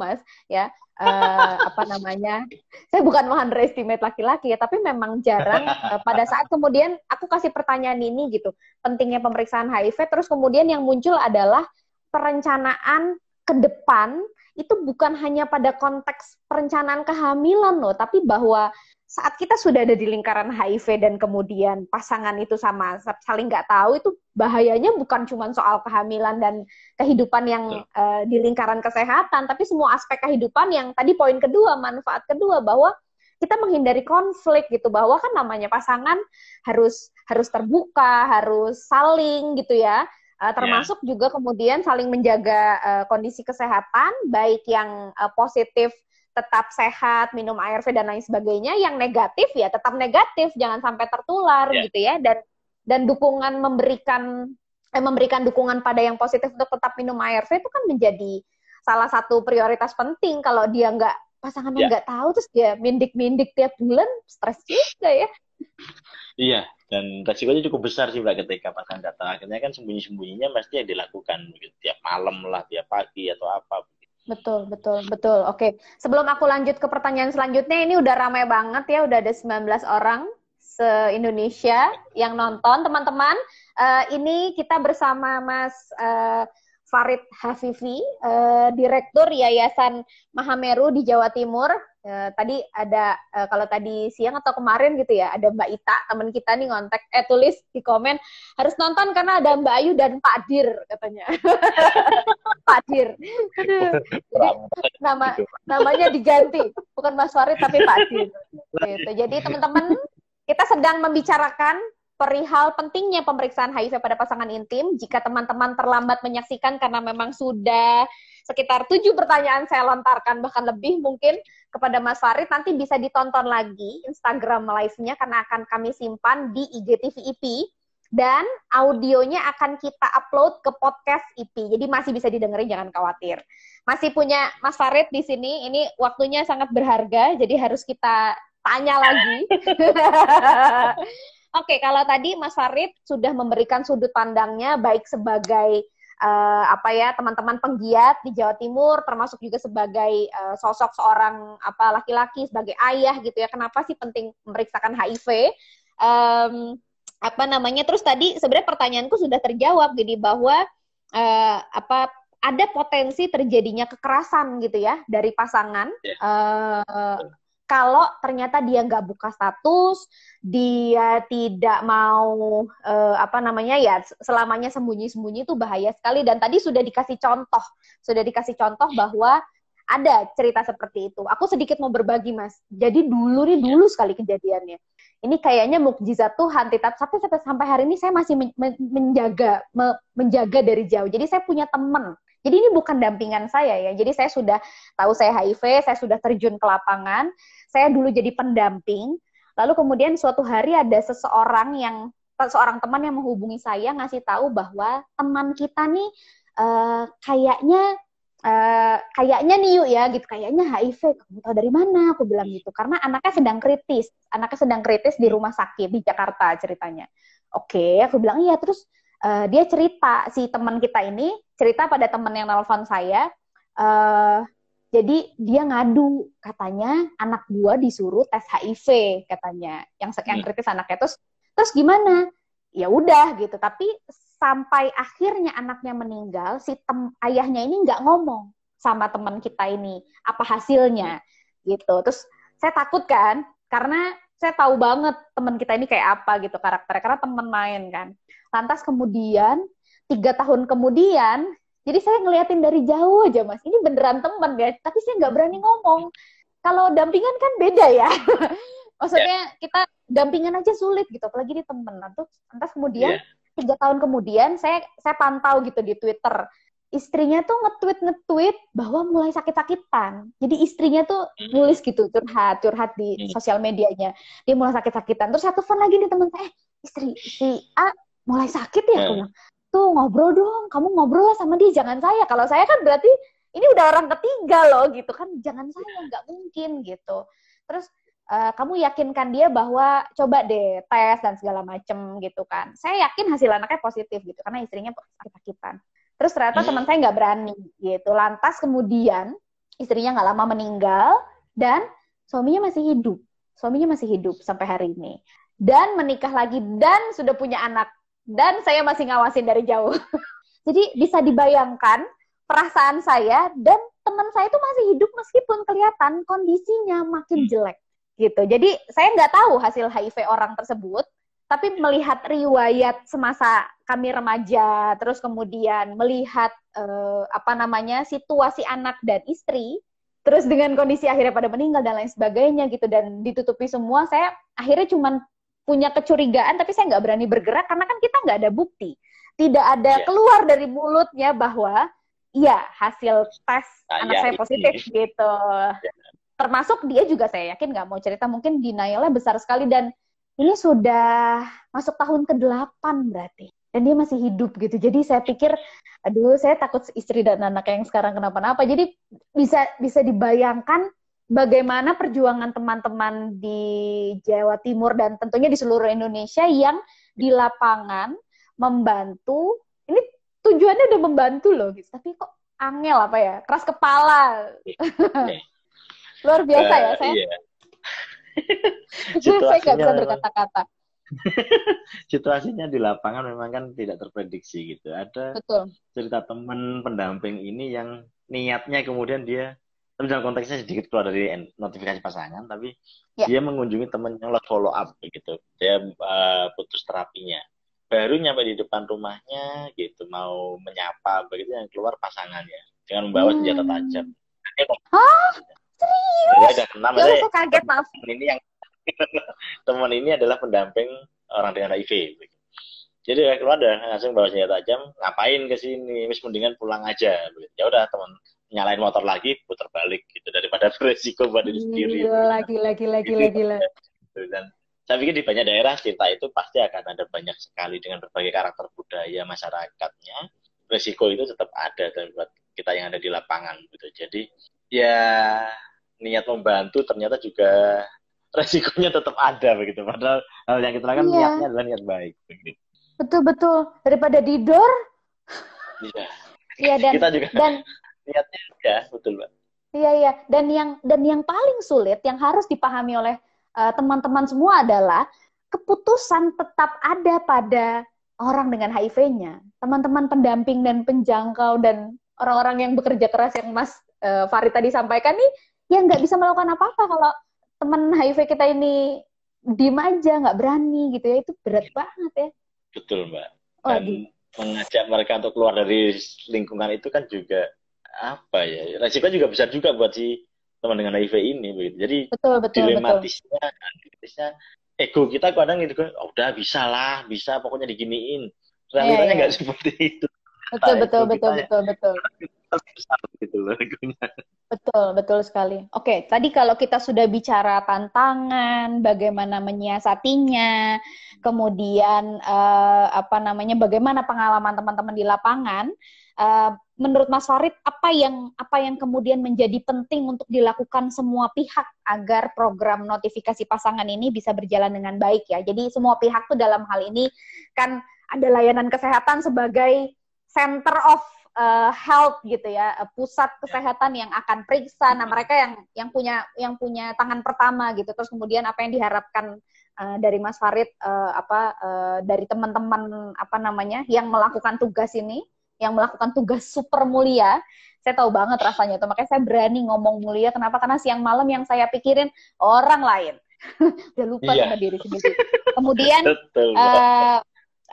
Mas ya. eh, apa namanya? Saya bukan underestimate laki-laki ya, tapi memang jarang eh, pada saat kemudian aku kasih pertanyaan ini gitu. Pentingnya pemeriksaan HIV terus kemudian yang muncul adalah perencanaan ke depan itu bukan hanya pada konteks perencanaan kehamilan loh, tapi bahwa saat kita sudah ada di lingkaran HIV dan kemudian pasangan itu sama saling nggak tahu itu bahayanya bukan cuma soal kehamilan dan kehidupan yang uh, di lingkaran kesehatan, tapi semua aspek kehidupan yang tadi poin kedua manfaat kedua bahwa kita menghindari konflik gitu bahwa kan namanya pasangan harus harus terbuka harus saling gitu ya Uh, termasuk yeah. juga kemudian saling menjaga uh, kondisi kesehatan, baik yang uh, positif tetap sehat, minum ARV dan lain sebagainya, yang negatif ya tetap negatif, jangan sampai tertular yeah. gitu ya, dan dan dukungan memberikan eh, memberikan dukungan pada yang positif untuk tetap minum ARV itu kan menjadi salah satu prioritas penting kalau dia nggak pasangannya nggak yeah. tahu terus dia mindik-mindik tiap bulan stres juga ya. Iya, dan resikonya cukup besar sih mbak ketika pasangan datang. Akhirnya kan sembunyi-sembunyinya pasti yang dilakukan begitu. tiap malam lah, tiap pagi atau apa. Betul, betul, betul. Oke, sebelum aku lanjut ke pertanyaan selanjutnya, ini udah ramai banget ya, udah ada 19 orang se-Indonesia yang nonton. Teman-teman, uh, ini kita bersama Mas uh, Farid Hafifi, uh, Direktur Yayasan Mahameru di Jawa Timur. Uh, tadi ada uh, kalau tadi siang atau kemarin gitu ya ada Mbak Ita teman kita nih ngontek eh tulis di komen harus nonton karena ada Mbak Ayu dan Pak Dir katanya. Pak Dir. Jadi nama namanya diganti. Bukan Mas Farid tapi Pak Dir. Gitu. jadi teman-teman kita sedang membicarakan perihal pentingnya pemeriksaan HIV pada pasangan intim jika teman-teman terlambat menyaksikan karena memang sudah sekitar tujuh pertanyaan saya lontarkan bahkan lebih mungkin kepada Mas Farid nanti bisa ditonton lagi Instagram live-nya karena akan kami simpan di IGTV IP dan audionya akan kita upload ke podcast IP. Jadi masih bisa didengerin jangan khawatir. Masih punya Mas Farid di sini. Ini waktunya sangat berharga jadi harus kita tanya lagi. Oke, kalau tadi Mas Farid sudah memberikan sudut pandangnya baik sebagai uh, apa ya teman-teman penggiat di Jawa Timur termasuk juga sebagai uh, sosok seorang apa laki-laki sebagai ayah gitu ya kenapa sih penting memeriksakan HIV um, apa namanya terus tadi sebenarnya pertanyaanku sudah terjawab jadi bahwa uh, apa ada potensi terjadinya kekerasan gitu ya dari pasangan yeah. uh, kalau ternyata dia nggak buka status, dia tidak mau uh, apa namanya ya selamanya sembunyi-sembunyi itu bahaya sekali dan tadi sudah dikasih contoh, sudah dikasih contoh bahwa ada cerita seperti itu. Aku sedikit mau berbagi mas. Jadi dulu nih dulu sekali kejadiannya. Ini kayaknya mukjizat Tuhan. Tapi sampai sampai sampai hari ini saya masih men menjaga me menjaga dari jauh. Jadi saya punya teman. Jadi ini bukan dampingan saya ya. Jadi saya sudah tahu saya HIV, saya sudah terjun ke lapangan saya dulu jadi pendamping, lalu kemudian suatu hari ada seseorang yang seorang teman yang menghubungi saya ngasih tahu bahwa teman kita nih uh, kayaknya uh, kayaknya nih yuk ya gitu. Kayaknya HIV kamu tahu dari mana? Aku bilang gitu. Karena anaknya sedang kritis. Anaknya sedang kritis di rumah sakit di Jakarta ceritanya. Oke okay, aku bilang iya. Terus uh, dia cerita si teman kita ini cerita pada teman yang nelfon saya uh, jadi dia ngadu katanya. Anak gua disuruh tes HIV katanya. Yang sekian hmm. kritis anaknya. Terus terus gimana? Ya udah gitu. Tapi sampai akhirnya anaknya meninggal, si tem ayahnya ini nggak ngomong sama teman kita ini apa hasilnya gitu. Terus saya takut kan karena saya tahu banget teman kita ini kayak apa gitu karakternya karena teman main kan. Lantas kemudian tiga tahun kemudian jadi saya ngeliatin dari jauh aja mas, ini beneran temen ya, tapi saya nggak berani ngomong. Kalau dampingan kan beda ya. Maksudnya yeah. kita dampingan aja sulit gitu, apalagi di temen. Nah, terus kemudian yeah. Tiga tahun kemudian saya saya pantau gitu di Twitter istrinya tuh nge-tweet nge-tweet bahwa mulai sakit-sakitan. Jadi istrinya tuh hmm. nulis gitu curhat curhat di hmm. sosial medianya. Dia mulai sakit-sakitan. Terus satu telepon lagi nih teman saya, eh istri si A mulai sakit ya, aku bilang. Tuh ngobrol dong, kamu ngobrol lah sama dia, jangan saya. Kalau saya kan berarti ini udah orang ketiga loh gitu kan, jangan saya nggak mungkin gitu. Terus uh, kamu yakinkan dia bahwa coba deh tes dan segala macem gitu kan. Saya yakin hasil anaknya positif gitu karena istrinya sakit-sakitan. Terus ternyata hmm. teman saya nggak berani gitu. Lantas kemudian istrinya nggak lama meninggal dan suaminya masih hidup. Suaminya masih hidup sampai hari ini. Dan menikah lagi dan sudah punya anak. Dan saya masih ngawasin dari jauh. Jadi bisa dibayangkan perasaan saya dan teman saya itu masih hidup meskipun kelihatan kondisinya makin hmm. jelek gitu. Jadi saya nggak tahu hasil HIV orang tersebut, tapi melihat riwayat semasa kami remaja, terus kemudian melihat uh, apa namanya situasi anak dan istri, terus dengan kondisi akhirnya pada meninggal dan lain sebagainya gitu dan ditutupi semua, saya akhirnya cuma punya kecurigaan, tapi saya nggak berani bergerak karena kan kita nggak ada bukti, tidak ada yeah. keluar dari mulutnya bahwa iya hasil tes nah, anak ya, saya positif ini. gitu. Yeah. Termasuk dia juga saya yakin nggak mau cerita, mungkin denialnya besar sekali dan ini sudah masuk tahun ke-8 berarti. Dan dia masih hidup gitu. Jadi saya pikir, aduh saya takut istri dan anak yang sekarang kenapa-napa. Jadi bisa bisa dibayangkan bagaimana perjuangan teman-teman di Jawa Timur dan tentunya di seluruh Indonesia yang di lapangan membantu. Ini tujuannya udah membantu loh, gitu. tapi kok angel apa ya, keras kepala. Luar biasa ya saya. Iya saya nggak bisa berkata-kata. situasinya di lapangan memang kan tidak terprediksi gitu. Ada Betul. cerita teman pendamping ini yang niatnya kemudian dia tapi dalam konteksnya sedikit keluar dari notifikasi pasangan, tapi ya. dia mengunjungi teman yang follow up gitu. Dia uh, putus terapinya. Baru nyampe di depan rumahnya gitu, mau menyapa begitu yang keluar pasangannya dengan membawa hmm. senjata tajam. Hah? Serius? Ya, enam ya, saya kaget maaf. Ini yang teman ini adalah pendamping orang dengan HIV. Jadi kalau ada langsung bawa senjata tajam, ngapain ke sini? Mis mendingan pulang aja. Ya udah teman nyalain motor lagi, putar balik gitu daripada beresiko buat diri sendiri. Lagi lagi lagi lagi lagi. Dan saya pikir di banyak daerah cinta itu pasti akan ada banyak sekali dengan berbagai karakter budaya masyarakatnya. Resiko itu tetap ada dan buat kita yang ada di lapangan gitu. Jadi ya niat membantu ternyata juga resikonya tetap ada begitu. Padahal hal yang kita lakukan iya. niatnya adalah niat baik. Begitu. Betul betul. Daripada didor. Iya. Iya dan kita juga dan niatnya ya betul mbak. Iya iya. Dan yang dan yang paling sulit yang harus dipahami oleh uh, teman-teman semua adalah keputusan tetap ada pada orang dengan HIV-nya. Teman-teman pendamping dan penjangkau dan orang-orang yang bekerja keras yang Mas uh, Farid tadi sampaikan nih yang nggak bisa melakukan apa-apa kalau teman HIV kita ini diem aja nggak berani gitu ya. Itu berat banget ya. Betul mbak. Dan oh, mengajak mereka untuk keluar dari lingkungan itu kan juga apa ya? Resiko juga besar juga buat si teman dengan HIV ini begitu. Jadi betul betul dilematisnya dilematisnya ego kita kadang gitu kan oh, udah bisa lah bisa pokoknya diginiin. Realitanya iya, iya. nggak yeah, yeah. seperti itu betul betul betul betul betul gitu loh Betul, betul sekali. Oke, tadi kalau kita sudah bicara tantangan, bagaimana menyiasatinya, kemudian uh, apa namanya, bagaimana pengalaman teman-teman di lapangan, uh, menurut Mas Farid, apa yang apa yang kemudian menjadi penting untuk dilakukan semua pihak agar program notifikasi pasangan ini bisa berjalan dengan baik ya? Jadi semua pihak tuh dalam hal ini kan ada layanan kesehatan sebagai center of uh, health gitu ya, uh, pusat ya. kesehatan yang akan periksa. Nah, mereka yang yang punya yang punya tangan pertama gitu. Terus kemudian apa yang diharapkan uh, dari Mas Farid uh, apa uh, dari teman-teman apa namanya yang melakukan tugas ini, yang melakukan tugas super mulia. Saya tahu banget rasanya itu. Makanya saya berani ngomong mulia. Kenapa? Karena siang malam yang saya pikirin orang lain. Udah lupa iya. sama diri sendiri. Kemudian uh,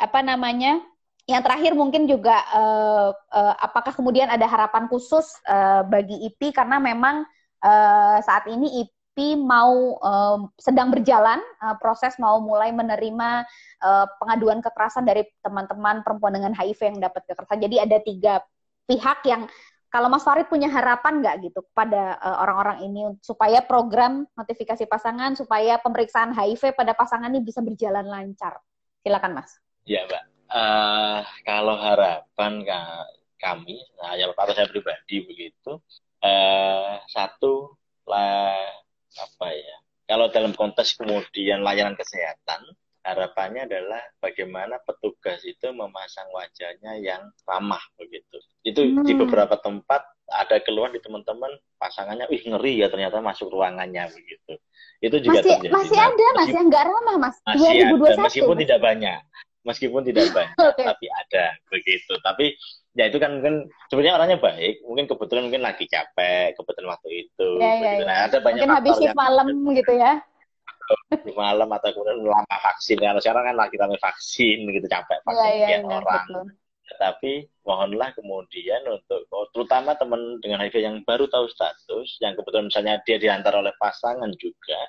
apa namanya? Yang terakhir mungkin juga uh, uh, apakah kemudian ada harapan khusus uh, bagi IPI karena memang uh, saat ini IPI mau uh, sedang berjalan uh, proses mau mulai menerima uh, pengaduan kekerasan dari teman-teman perempuan dengan HIV yang dapat kekerasan. Jadi ada tiga pihak yang kalau Mas Farid punya harapan nggak gitu kepada uh, orang-orang ini supaya program notifikasi pasangan, supaya pemeriksaan HIV pada pasangan ini bisa berjalan lancar? Silakan Mas. Ya Mbak, uh, kalau harapan kami, saya atau saya pribadi begitu, uh, satu lah apa ya? Kalau dalam konteks kemudian layanan kesehatan, harapannya adalah bagaimana petugas itu memasang wajahnya yang ramah begitu. Itu hmm. di beberapa tempat ada keluhan di teman-teman pasangannya, wih ngeri ya ternyata masuk ruangannya begitu. Itu juga masih, terjadi. Masih ada mas yang nggak ramah mas. Masih 2021. Ada, meskipun mas. tidak banyak, meskipun tidak banyak, okay. tapi ada begitu. Tapi ya itu kan mungkin sebenarnya orangnya baik, mungkin kebetulan mungkin lagi capek, kebetulan waktu itu. Ya, ya, ya. Nah, ada banyak mungkin habis shift malam gitu ya di malam atau kemudian lama vaksin kalau sekarang kan lagi ramai vaksin gitu capek vaksin ya, ya, orang betul. tapi mohonlah kemudian untuk oh, terutama teman dengan HIV yang baru tahu status yang kebetulan misalnya dia diantar oleh pasangan juga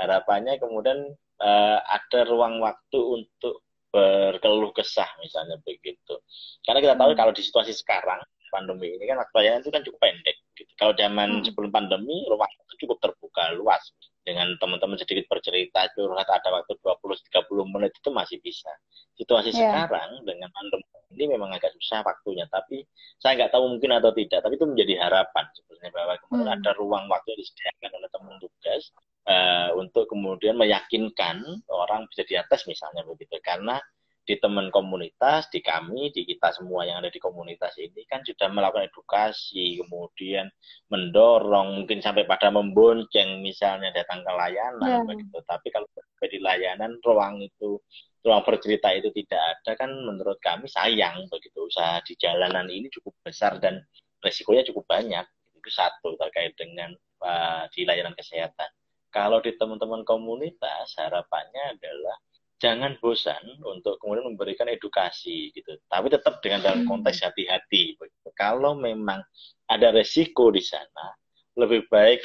harapannya kemudian uh, ada ruang waktu untuk berkeluh kesah misalnya begitu karena kita tahu hmm. kalau di situasi sekarang pandemi ini kan waktu layanan itu kan cukup pendek gitu. kalau zaman hmm. sebelum pandemi rumah itu cukup terbuka luas dengan teman-teman sedikit bercerita curhat ada waktu 20-30 menit itu masih bisa. Situasi yeah. sekarang dengan pandemi ini memang agak susah waktunya, tapi saya nggak tahu mungkin atau tidak, tapi itu menjadi harapan sebenarnya bahwa kemudian hmm. ada ruang waktu yang disediakan oleh teman tugas uh, untuk kemudian meyakinkan orang bisa di atas misalnya begitu, karena di teman komunitas, di kami, di kita semua yang ada di komunitas ini kan sudah melakukan edukasi, kemudian mendorong, mungkin sampai pada membonceng misalnya datang ke layanan yeah. begitu. Tapi kalau di layanan ruang itu ruang bercerita itu tidak ada kan menurut kami sayang begitu usaha di jalanan ini cukup besar dan resikonya cukup banyak itu satu terkait dengan uh, di layanan kesehatan kalau di teman-teman komunitas harapannya adalah jangan bosan untuk kemudian memberikan edukasi gitu. Tapi tetap dengan dalam hmm. konteks hati-hati. Kalau memang ada resiko di sana, lebih baik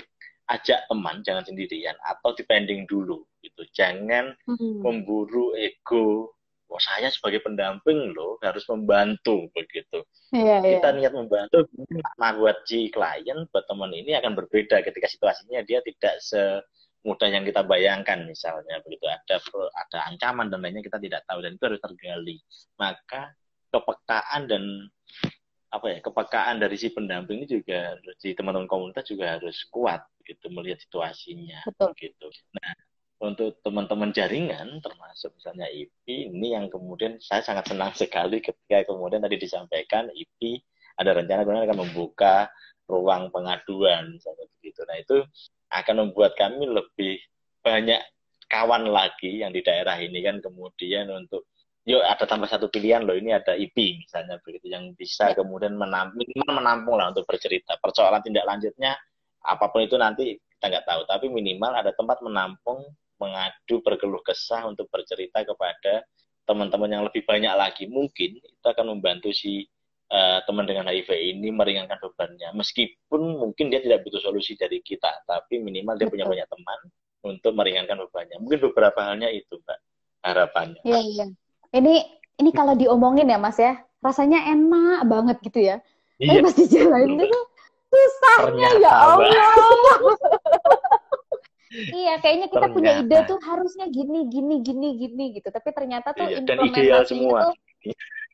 ajak teman, jangan sendirian atau dipending dulu gitu. Jangan hmm. memburu ego. Oh, saya sebagai pendamping loh harus membantu begitu. Yeah, iya. Kita yeah. niat membantu, buat si klien, buat teman ini akan berbeda ketika situasinya dia tidak se mudah yang kita bayangkan misalnya begitu ada ada ancaman dan lainnya kita tidak tahu dan itu harus tergali maka kepekaan dan apa ya kepekaan dari si pendamping ini juga si teman-teman komunitas juga harus kuat gitu melihat situasinya Betul. gitu nah untuk teman-teman jaringan termasuk misalnya IP ini yang kemudian saya sangat senang sekali ketika kemudian tadi disampaikan IP ada rencana kemudian akan membuka ruang pengaduan misalnya begitu nah itu akan membuat kami lebih banyak kawan lagi yang di daerah ini kan kemudian untuk yuk ada tambah satu pilihan loh ini ada IP misalnya begitu yang bisa ya. kemudian menampung menampung lah untuk bercerita persoalan tindak lanjutnya apa pun itu nanti kita nggak tahu tapi minimal ada tempat menampung mengadu berkeluh kesah untuk bercerita kepada teman-teman yang lebih banyak lagi mungkin itu akan membantu si uh, teman dengan HIV ini meringankan bebannya. Meskipun mungkin dia tidak butuh solusi dari kita, tapi minimal dia Betul. punya banyak teman untuk meringankan bebannya. Mungkin beberapa halnya itu, Mbak, harapannya. Iya, iya. Ini ini kalau diomongin ya, Mas ya, rasanya enak banget gitu ya. Iya. Tapi pas dijalanin itu susahnya ya Allah. iya, kayaknya kita ternyata. punya ide tuh harusnya gini, gini, gini, gini gitu. Tapi ternyata tuh iya, implementasinya tuh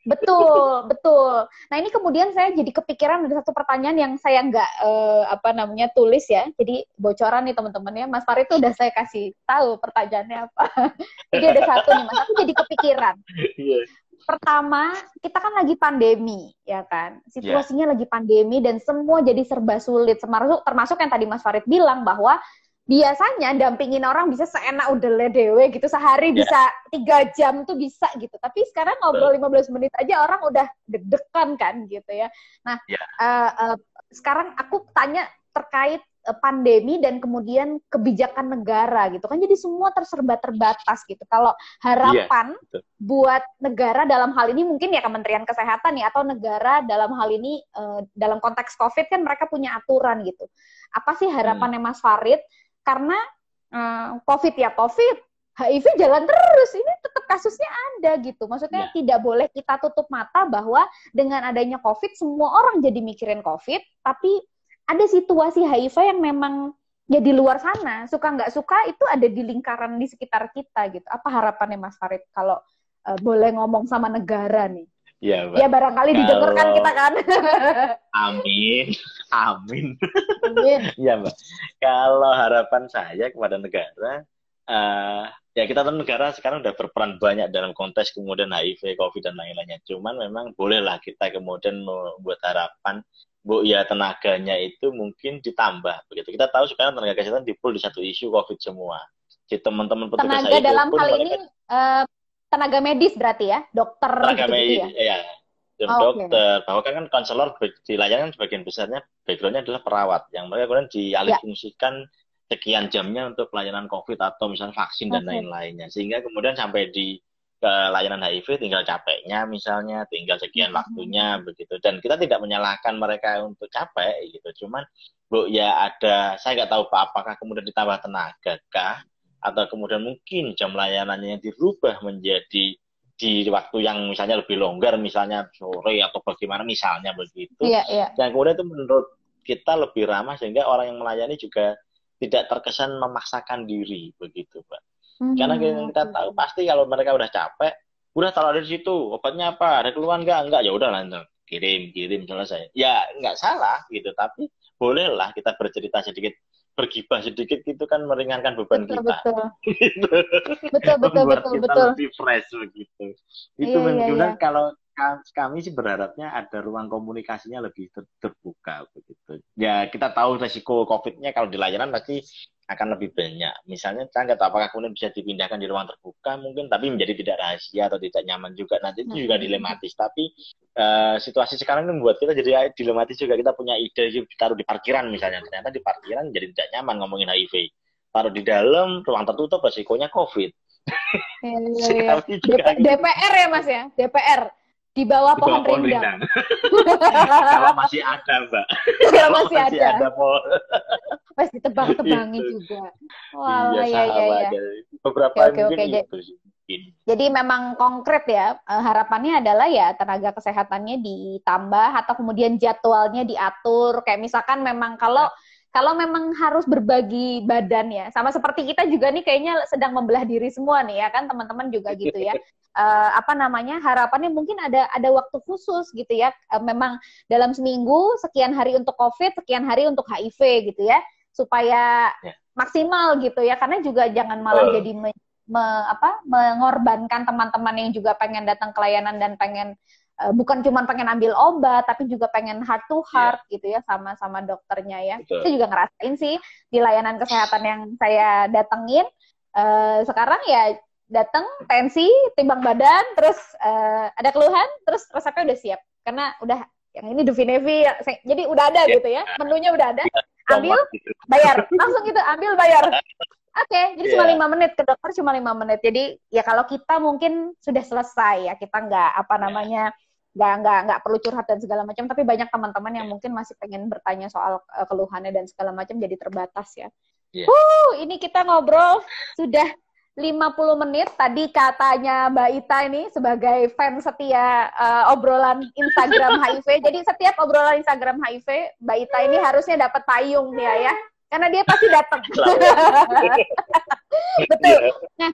Betul, betul. Nah ini kemudian saya jadi kepikiran ada satu pertanyaan yang saya nggak uh, apa namanya tulis ya. Jadi bocoran nih teman-teman ya. Mas Farid tuh udah saya kasih tahu pertanyaannya apa. jadi ada satu nih Mas. Aku jadi kepikiran. Iya. Pertama, kita kan lagi pandemi, ya kan? Situasinya yeah. lagi pandemi dan semua jadi serba sulit. Termasuk, termasuk yang tadi Mas Farid bilang bahwa biasanya dampingin orang bisa seenak udah dewe gitu sehari yeah. bisa tiga jam tuh bisa gitu tapi sekarang ngobrol 15 menit aja orang udah deg-degan kan gitu ya nah yeah. Ya. uh, uh, sekarang aku tanya terkait uh, pandemi dan kemudian kebijakan negara gitu kan jadi semua terserba terbatas gitu kalau harapan yeah. buat negara dalam hal ini mungkin ya Kementerian Kesehatan ya atau negara dalam hal ini uh, dalam konteks COVID kan mereka punya aturan gitu apa sih harapannya hmm. Mas Farid karena uh, COVID ya COVID, HIV jalan terus. Ini tetap kasusnya ada gitu. Maksudnya ya. tidak boleh kita tutup mata bahwa dengan adanya covid semua orang jadi mikirin covid. Tapi ada situasi HIV yang memang ya di luar sana. Suka nggak suka itu ada di lingkaran di sekitar kita gitu. Apa harapannya Mas Farid kalau uh, boleh ngomong sama negara nih Ya, ya barangkali Kalau... didengarkan kita kan. Amin. Amin. Amin. ya, Mbak. Kalau harapan saya kepada negara, uh, ya kita tahu negara sekarang udah berperan banyak dalam konteks kemudian HIV, COVID dan lain-lainnya. Cuman memang bolehlah kita kemudian membuat harapan Bu ya tenaganya itu mungkin ditambah begitu. Kita tahu sekarang tenaga kesehatan dipul di satu isu COVID semua. Di teman-teman petugas tenaga dalam hal ini uh, tenaga medis berarti ya, dokter tenaga gitu, medis, ya. ya. oh, dokter, okay. bahwa kan, kan konselor di layanan sebagian besarnya backgroundnya adalah perawat yang mereka kemudian dialihfungsikan ya. sekian jamnya untuk pelayanan COVID atau misalnya vaksin okay. dan lain-lainnya sehingga kemudian sampai di ke layanan HIV tinggal capeknya misalnya tinggal sekian hmm. waktunya begitu dan kita tidak menyalahkan mereka untuk capek gitu cuman bu ya ada saya nggak tahu pak apakah kemudian ditambah tenaga kah atau kemudian mungkin jam layanannya yang dirubah menjadi di waktu yang misalnya lebih longgar misalnya sore atau bagaimana misalnya begitu iya, iya. dan kemudian itu menurut kita lebih ramah sehingga orang yang melayani juga tidak terkesan memaksakan diri begitu pak Hmm. Karena kita tahu pasti kalau mereka udah capek, udah taruh di situ, obatnya apa, ada keluhan nggak? Enggak, ya udah langsung kirim, kirim selesai. Ya nggak salah gitu, tapi bolehlah kita bercerita sedikit bergibah sedikit itu kan meringankan beban betul, kita. Betul. gitu. betul betul betul kita betul. lebih fresh begitu. Itu iya, iya, iya. kalau kami sih berharapnya ada ruang komunikasinya lebih ter terbuka begitu. Ya kita tahu resiko COVID-nya kalau di layanan pasti akan lebih banyak. Misalnya saya nggak tahu apakah kemudian bisa dipindahkan di ruang terbuka mungkin, tapi menjadi tidak rahasia atau tidak nyaman juga. Nanti itu juga dilematis. Tapi uh, situasi sekarang ini membuat kita jadi dilematis juga. Kita punya ide taruh di parkiran misalnya, ternyata di parkiran jadi tidak nyaman ngomongin HIV. Taruh di dalam ruang tertutup resikonya COVID. Ya, ya, ya. DPR ya mas ya, DPR di bawah, di bawah pohon, rindang. Kalau masih ada, Mbak. Kalau masih, masih ada. ada pohon. Pas ditebang-tebangi gitu. juga. Wah, iya, iya, iya, iya. Beberapa oke, oke, oke. itu Jadi memang konkret ya, eh, harapannya adalah ya tenaga kesehatannya ditambah atau kemudian jadwalnya diatur. Kayak misalkan memang kalau ya kalau memang harus berbagi badan ya, sama seperti kita juga nih kayaknya sedang membelah diri semua nih ya kan teman-teman juga gitu ya. uh, apa namanya harapannya mungkin ada ada waktu khusus gitu ya. Uh, memang dalam seminggu sekian hari untuk COVID, sekian hari untuk HIV gitu ya, supaya yeah. maksimal gitu ya. Karena juga jangan malah uh. jadi me, me, apa mengorbankan teman-teman yang juga pengen datang ke layanan dan pengen bukan cuma pengen ambil obat tapi juga pengen heart to iya. heart yeah. gitu ya sama sama dokternya ya Betul. itu juga ngerasain sih di layanan kesehatan yang saya datengin uh, sekarang ya datang tensi timbang badan terus uh, ada keluhan terus resepnya udah siap karena udah yang ini Duvinevi jadi udah ada yeah. gitu ya menunya udah ada iya, ambil gitu. bayar langsung gitu ambil bayar Oke, okay, jadi yeah. cuma lima menit ke dokter cuma lima menit. Jadi ya kalau kita mungkin sudah selesai ya kita nggak apa namanya nggak nggak nggak perlu curhat dan segala macam. Tapi banyak teman-teman yang mungkin masih pengen bertanya soal uh, keluhannya dan segala macam jadi terbatas ya. Yeah. Uh, ini kita ngobrol sudah 50 menit. Tadi katanya Mbak Ita ini sebagai fans setia uh, obrolan Instagram HIV. Jadi setiap obrolan Instagram HIV, Mbak Ita ini harusnya dapat payung ya ya karena dia pasti datang. Betul. Nah,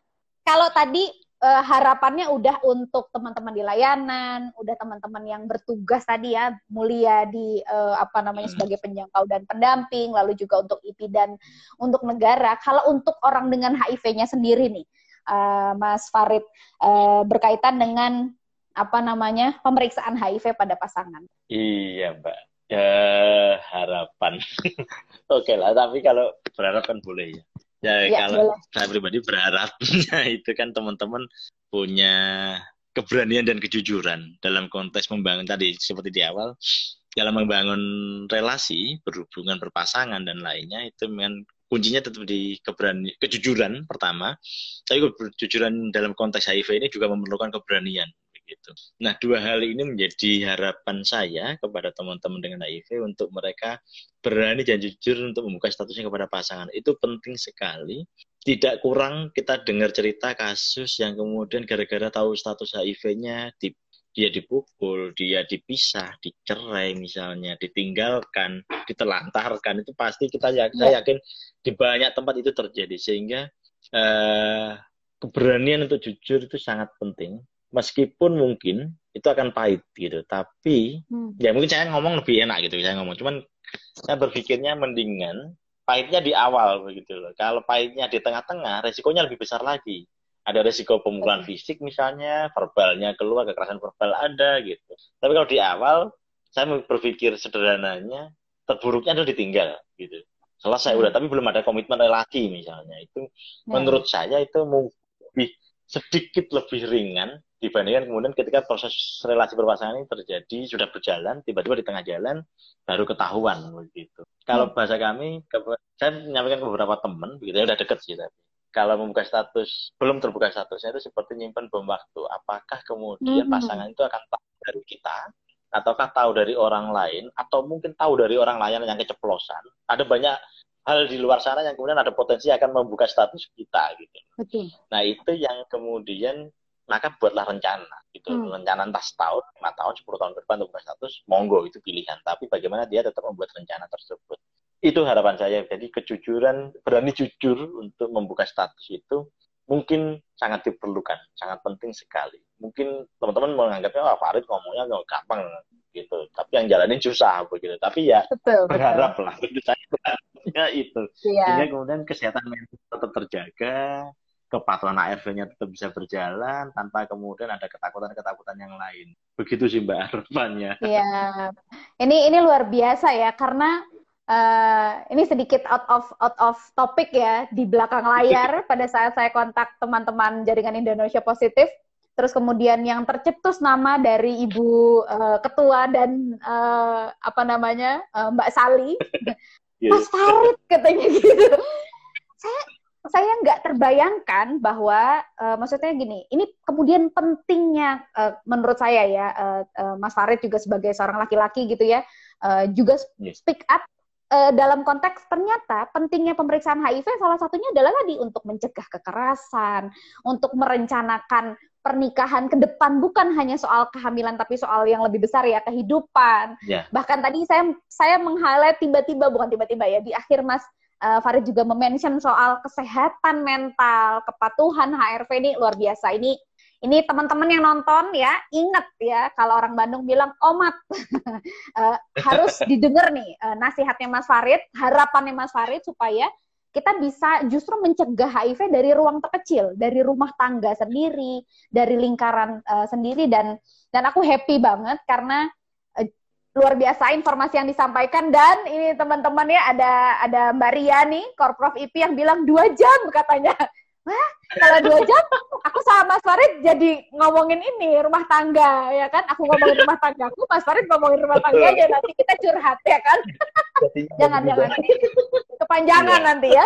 kalau tadi uh, harapannya udah untuk teman-teman di layanan, udah teman-teman yang bertugas tadi ya, mulia di uh, apa namanya hmm. sebagai penjangkau dan pendamping, lalu juga untuk IP dan untuk negara. Kalau untuk orang dengan HIV-nya sendiri nih, uh, Mas Farid, uh, berkaitan dengan apa namanya pemeriksaan HIV pada pasangan. Iya, Mbak. Ya, harapan. Oke lah, tapi kalau berharap kan boleh ya. Ya, ya kalau boleh. saya pribadi berharapnya itu kan teman-teman punya keberanian dan kejujuran dalam konteks membangun tadi seperti di awal dalam membangun relasi berhubungan berpasangan dan lainnya itu memang kuncinya tetap di keberani kejujuran pertama tapi kejujuran dalam konteks HIV ini juga memerlukan keberanian gitu. Nah, dua hal ini menjadi harapan saya kepada teman-teman dengan HIV untuk mereka berani dan jujur untuk membuka statusnya kepada pasangan. Itu penting sekali tidak kurang kita dengar cerita kasus yang kemudian gara-gara tahu status HIV-nya di, dia dipukul, dia dipisah, dicerai misalnya, ditinggalkan, ditelantarkan itu pasti kita ya. saya yakin di banyak tempat itu terjadi sehingga eh, keberanian untuk jujur itu sangat penting meskipun mungkin itu akan pahit gitu tapi hmm. ya mungkin saya ngomong lebih enak gitu saya ngomong cuman saya berpikirnya mendingan pahitnya di awal begitu loh. Kalau pahitnya di tengah-tengah, resikonya lebih besar lagi. Ada resiko pemukulan fisik misalnya, verbalnya keluar, kekerasan verbal ada gitu. Tapi kalau di awal, saya berpikir sederhananya, terburuknya adalah ditinggal gitu. Selesai hmm. udah, tapi belum ada komitmen relasi misalnya. Itu hmm. menurut saya itu lebih sedikit lebih ringan dibandingkan kemudian ketika proses relasi berpasangan ini terjadi sudah berjalan tiba-tiba di tengah jalan baru ketahuan begitu kalau hmm. bahasa kami saya menyampaikan ke beberapa teman begitu ya udah deket sih tapi kalau membuka status belum terbuka statusnya itu seperti nyimpan bom waktu apakah kemudian hmm. pasangan itu akan tahu dari kita ataukah tahu dari orang lain atau mungkin tahu dari orang lain yang keceplosan ada banyak hal di luar sana yang kemudian ada potensi akan membuka status kita gitu. Betul. Nah itu yang kemudian maka buatlah rencana gitu. Hmm. rencana entah setahun lima tahun sepuluh tahun ke depan untuk status monggo itu pilihan. Tapi bagaimana dia tetap membuat rencana tersebut? Itu harapan saya. Jadi kejujuran berani jujur untuk membuka status itu mungkin sangat diperlukan sangat penting sekali. Mungkin teman-teman menganggapnya wah Farid ngomongnya nggak gampang gitu. Tapi yang jalanin susah begitu. Tapi ya betul, berharap betul. lah itu saya ya itu. Sehingga kemudian kesehatan mental tetap terjaga kepatuhan ARV-nya tetap bisa berjalan tanpa kemudian ada ketakutan-ketakutan yang lain. Begitu sih Mbak harapannya. Iya. Ini ini luar biasa ya karena uh, ini sedikit out of out of topic ya di belakang layar pada saat saya kontak teman-teman jaringan Indonesia Positif. Terus kemudian yang tercetus nama dari Ibu uh, Ketua dan uh, apa namanya uh, Mbak Sali, Mas Farid katanya gitu. Saya saya nggak terbayangkan bahwa uh, maksudnya gini, ini kemudian pentingnya uh, menurut saya ya, uh, uh, Mas Farid juga sebagai seorang laki-laki gitu ya, uh, juga speak up uh, dalam konteks ternyata pentingnya pemeriksaan HIV salah satunya adalah tadi untuk mencegah kekerasan, untuk merencanakan pernikahan ke depan bukan hanya soal kehamilan tapi soal yang lebih besar ya kehidupan. Yeah. Bahkan tadi saya saya meng-highlight tiba-tiba bukan tiba-tiba ya di akhir Mas uh, Farid juga memention soal kesehatan mental, kepatuhan HRV ini luar biasa. Ini ini teman-teman yang nonton ya, ingat ya kalau orang Bandung bilang omat uh, harus didengar nih uh, nasihatnya Mas Farid, harapannya Mas Farid supaya kita bisa justru mencegah HIV dari ruang terkecil, dari rumah tangga sendiri, dari lingkaran uh, sendiri dan dan aku happy banget karena luar biasa informasi yang disampaikan. Dan ini teman-teman ya ada ada Mbak Ria nih Korprov IP yang bilang dua jam katanya. Wah, kalau dua jam aku sama Mas Farid jadi ngomongin ini rumah tangga ya kan? Aku ngomongin rumah tangga aku Mas Farid ngomongin rumah tangga aja nanti kita curhat ya kan? Jangan jangan. Kepanjangan iya. nanti ya.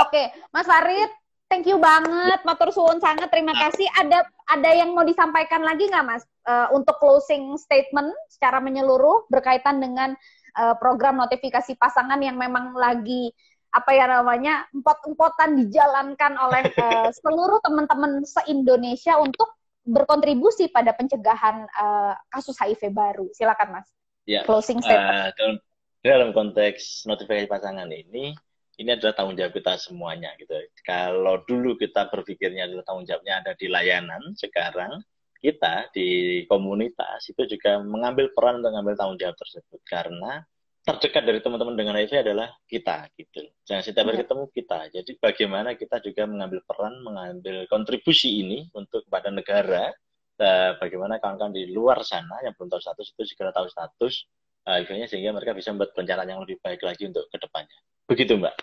Oke Mas Farid thank you banget matur suwun sangat terima kasih ada ada yang mau disampaikan lagi nggak Mas uh, untuk closing statement secara menyeluruh berkaitan dengan uh, program notifikasi pasangan yang memang lagi apa ya namanya empot-empotan dijalankan oleh uh, seluruh teman-teman se-Indonesia untuk berkontribusi pada pencegahan uh, kasus HIV baru. Silakan Mas. Ya, closing statement. Uh, dalam konteks notifikasi pasangan ini ini adalah tanggung jawab kita semuanya gitu. Kalau dulu kita berpikirnya adalah tanggung jawabnya ada di layanan, sekarang kita di komunitas itu juga mengambil peran untuk mengambil tanggung jawab tersebut karena terdekat dari teman-teman dengan HIV adalah kita gitu. Jangan setiap hari iya. ketemu kita. Jadi bagaimana kita juga mengambil peran, mengambil kontribusi ini untuk kepada negara. Uh, bagaimana kawan-kawan di luar sana yang belum tahu status itu segera tahu status uh, HIV-nya sehingga mereka bisa membuat perencanaan yang lebih baik lagi untuk ke depannya. Begitu, Mbak.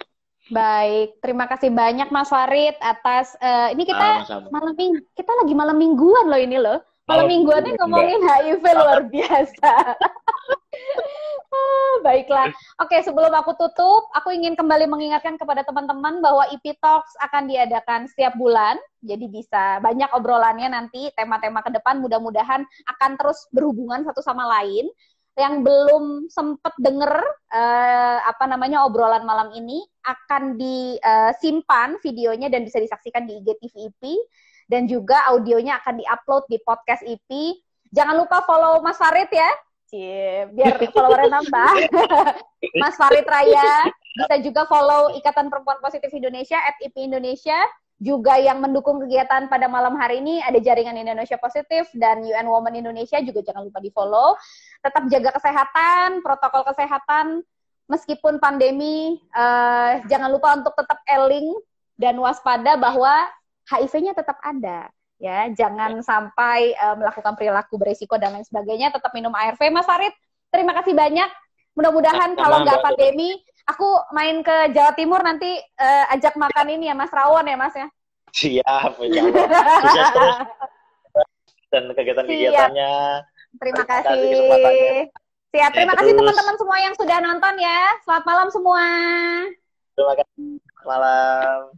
Baik, terima kasih banyak Mas Farid atas uh, ini kita ah, malam minggu kita lagi malam mingguan loh ini loh. Malam, mingguan ini ngomongin HIV luar biasa. ah, baiklah. Oke, sebelum aku tutup, aku ingin kembali mengingatkan kepada teman-teman bahwa IP Talks akan diadakan setiap bulan. Jadi bisa banyak obrolannya nanti tema-tema ke depan mudah-mudahan akan terus berhubungan satu sama lain. Yang belum sempet denger uh, apa namanya obrolan malam ini akan disimpan videonya dan bisa disaksikan di IGTV IP dan juga audionya akan diupload di podcast IP. Jangan lupa follow Mas Farid ya. Cie, biar followernya nambah. Mas Farid Raya bisa juga follow Ikatan Perempuan Positif Indonesia at IP Indonesia juga yang mendukung kegiatan pada malam hari ini ada jaringan Indonesia Positif dan UN Women Indonesia juga jangan lupa di follow. Tetap jaga kesehatan, protokol kesehatan meskipun pandemi. Uh, jangan lupa untuk tetap eling dan waspada bahwa HIV-nya tetap ada. Ya, jangan sampai uh, melakukan perilaku berisiko dan lain sebagainya. Tetap minum ARV, Mas Farid. Terima kasih banyak. Mudah-mudahan kalau nggak pandemi, aku main ke Jawa Timur nanti uh, ajak makan ini ya Mas Rawon ya Mas ya. Siap, ya. dan kegiatan-kegiatannya. Terima kasih. Siap, terima kasih teman-teman semua yang sudah nonton ya. Selamat malam semua. Terima kasih. Malam.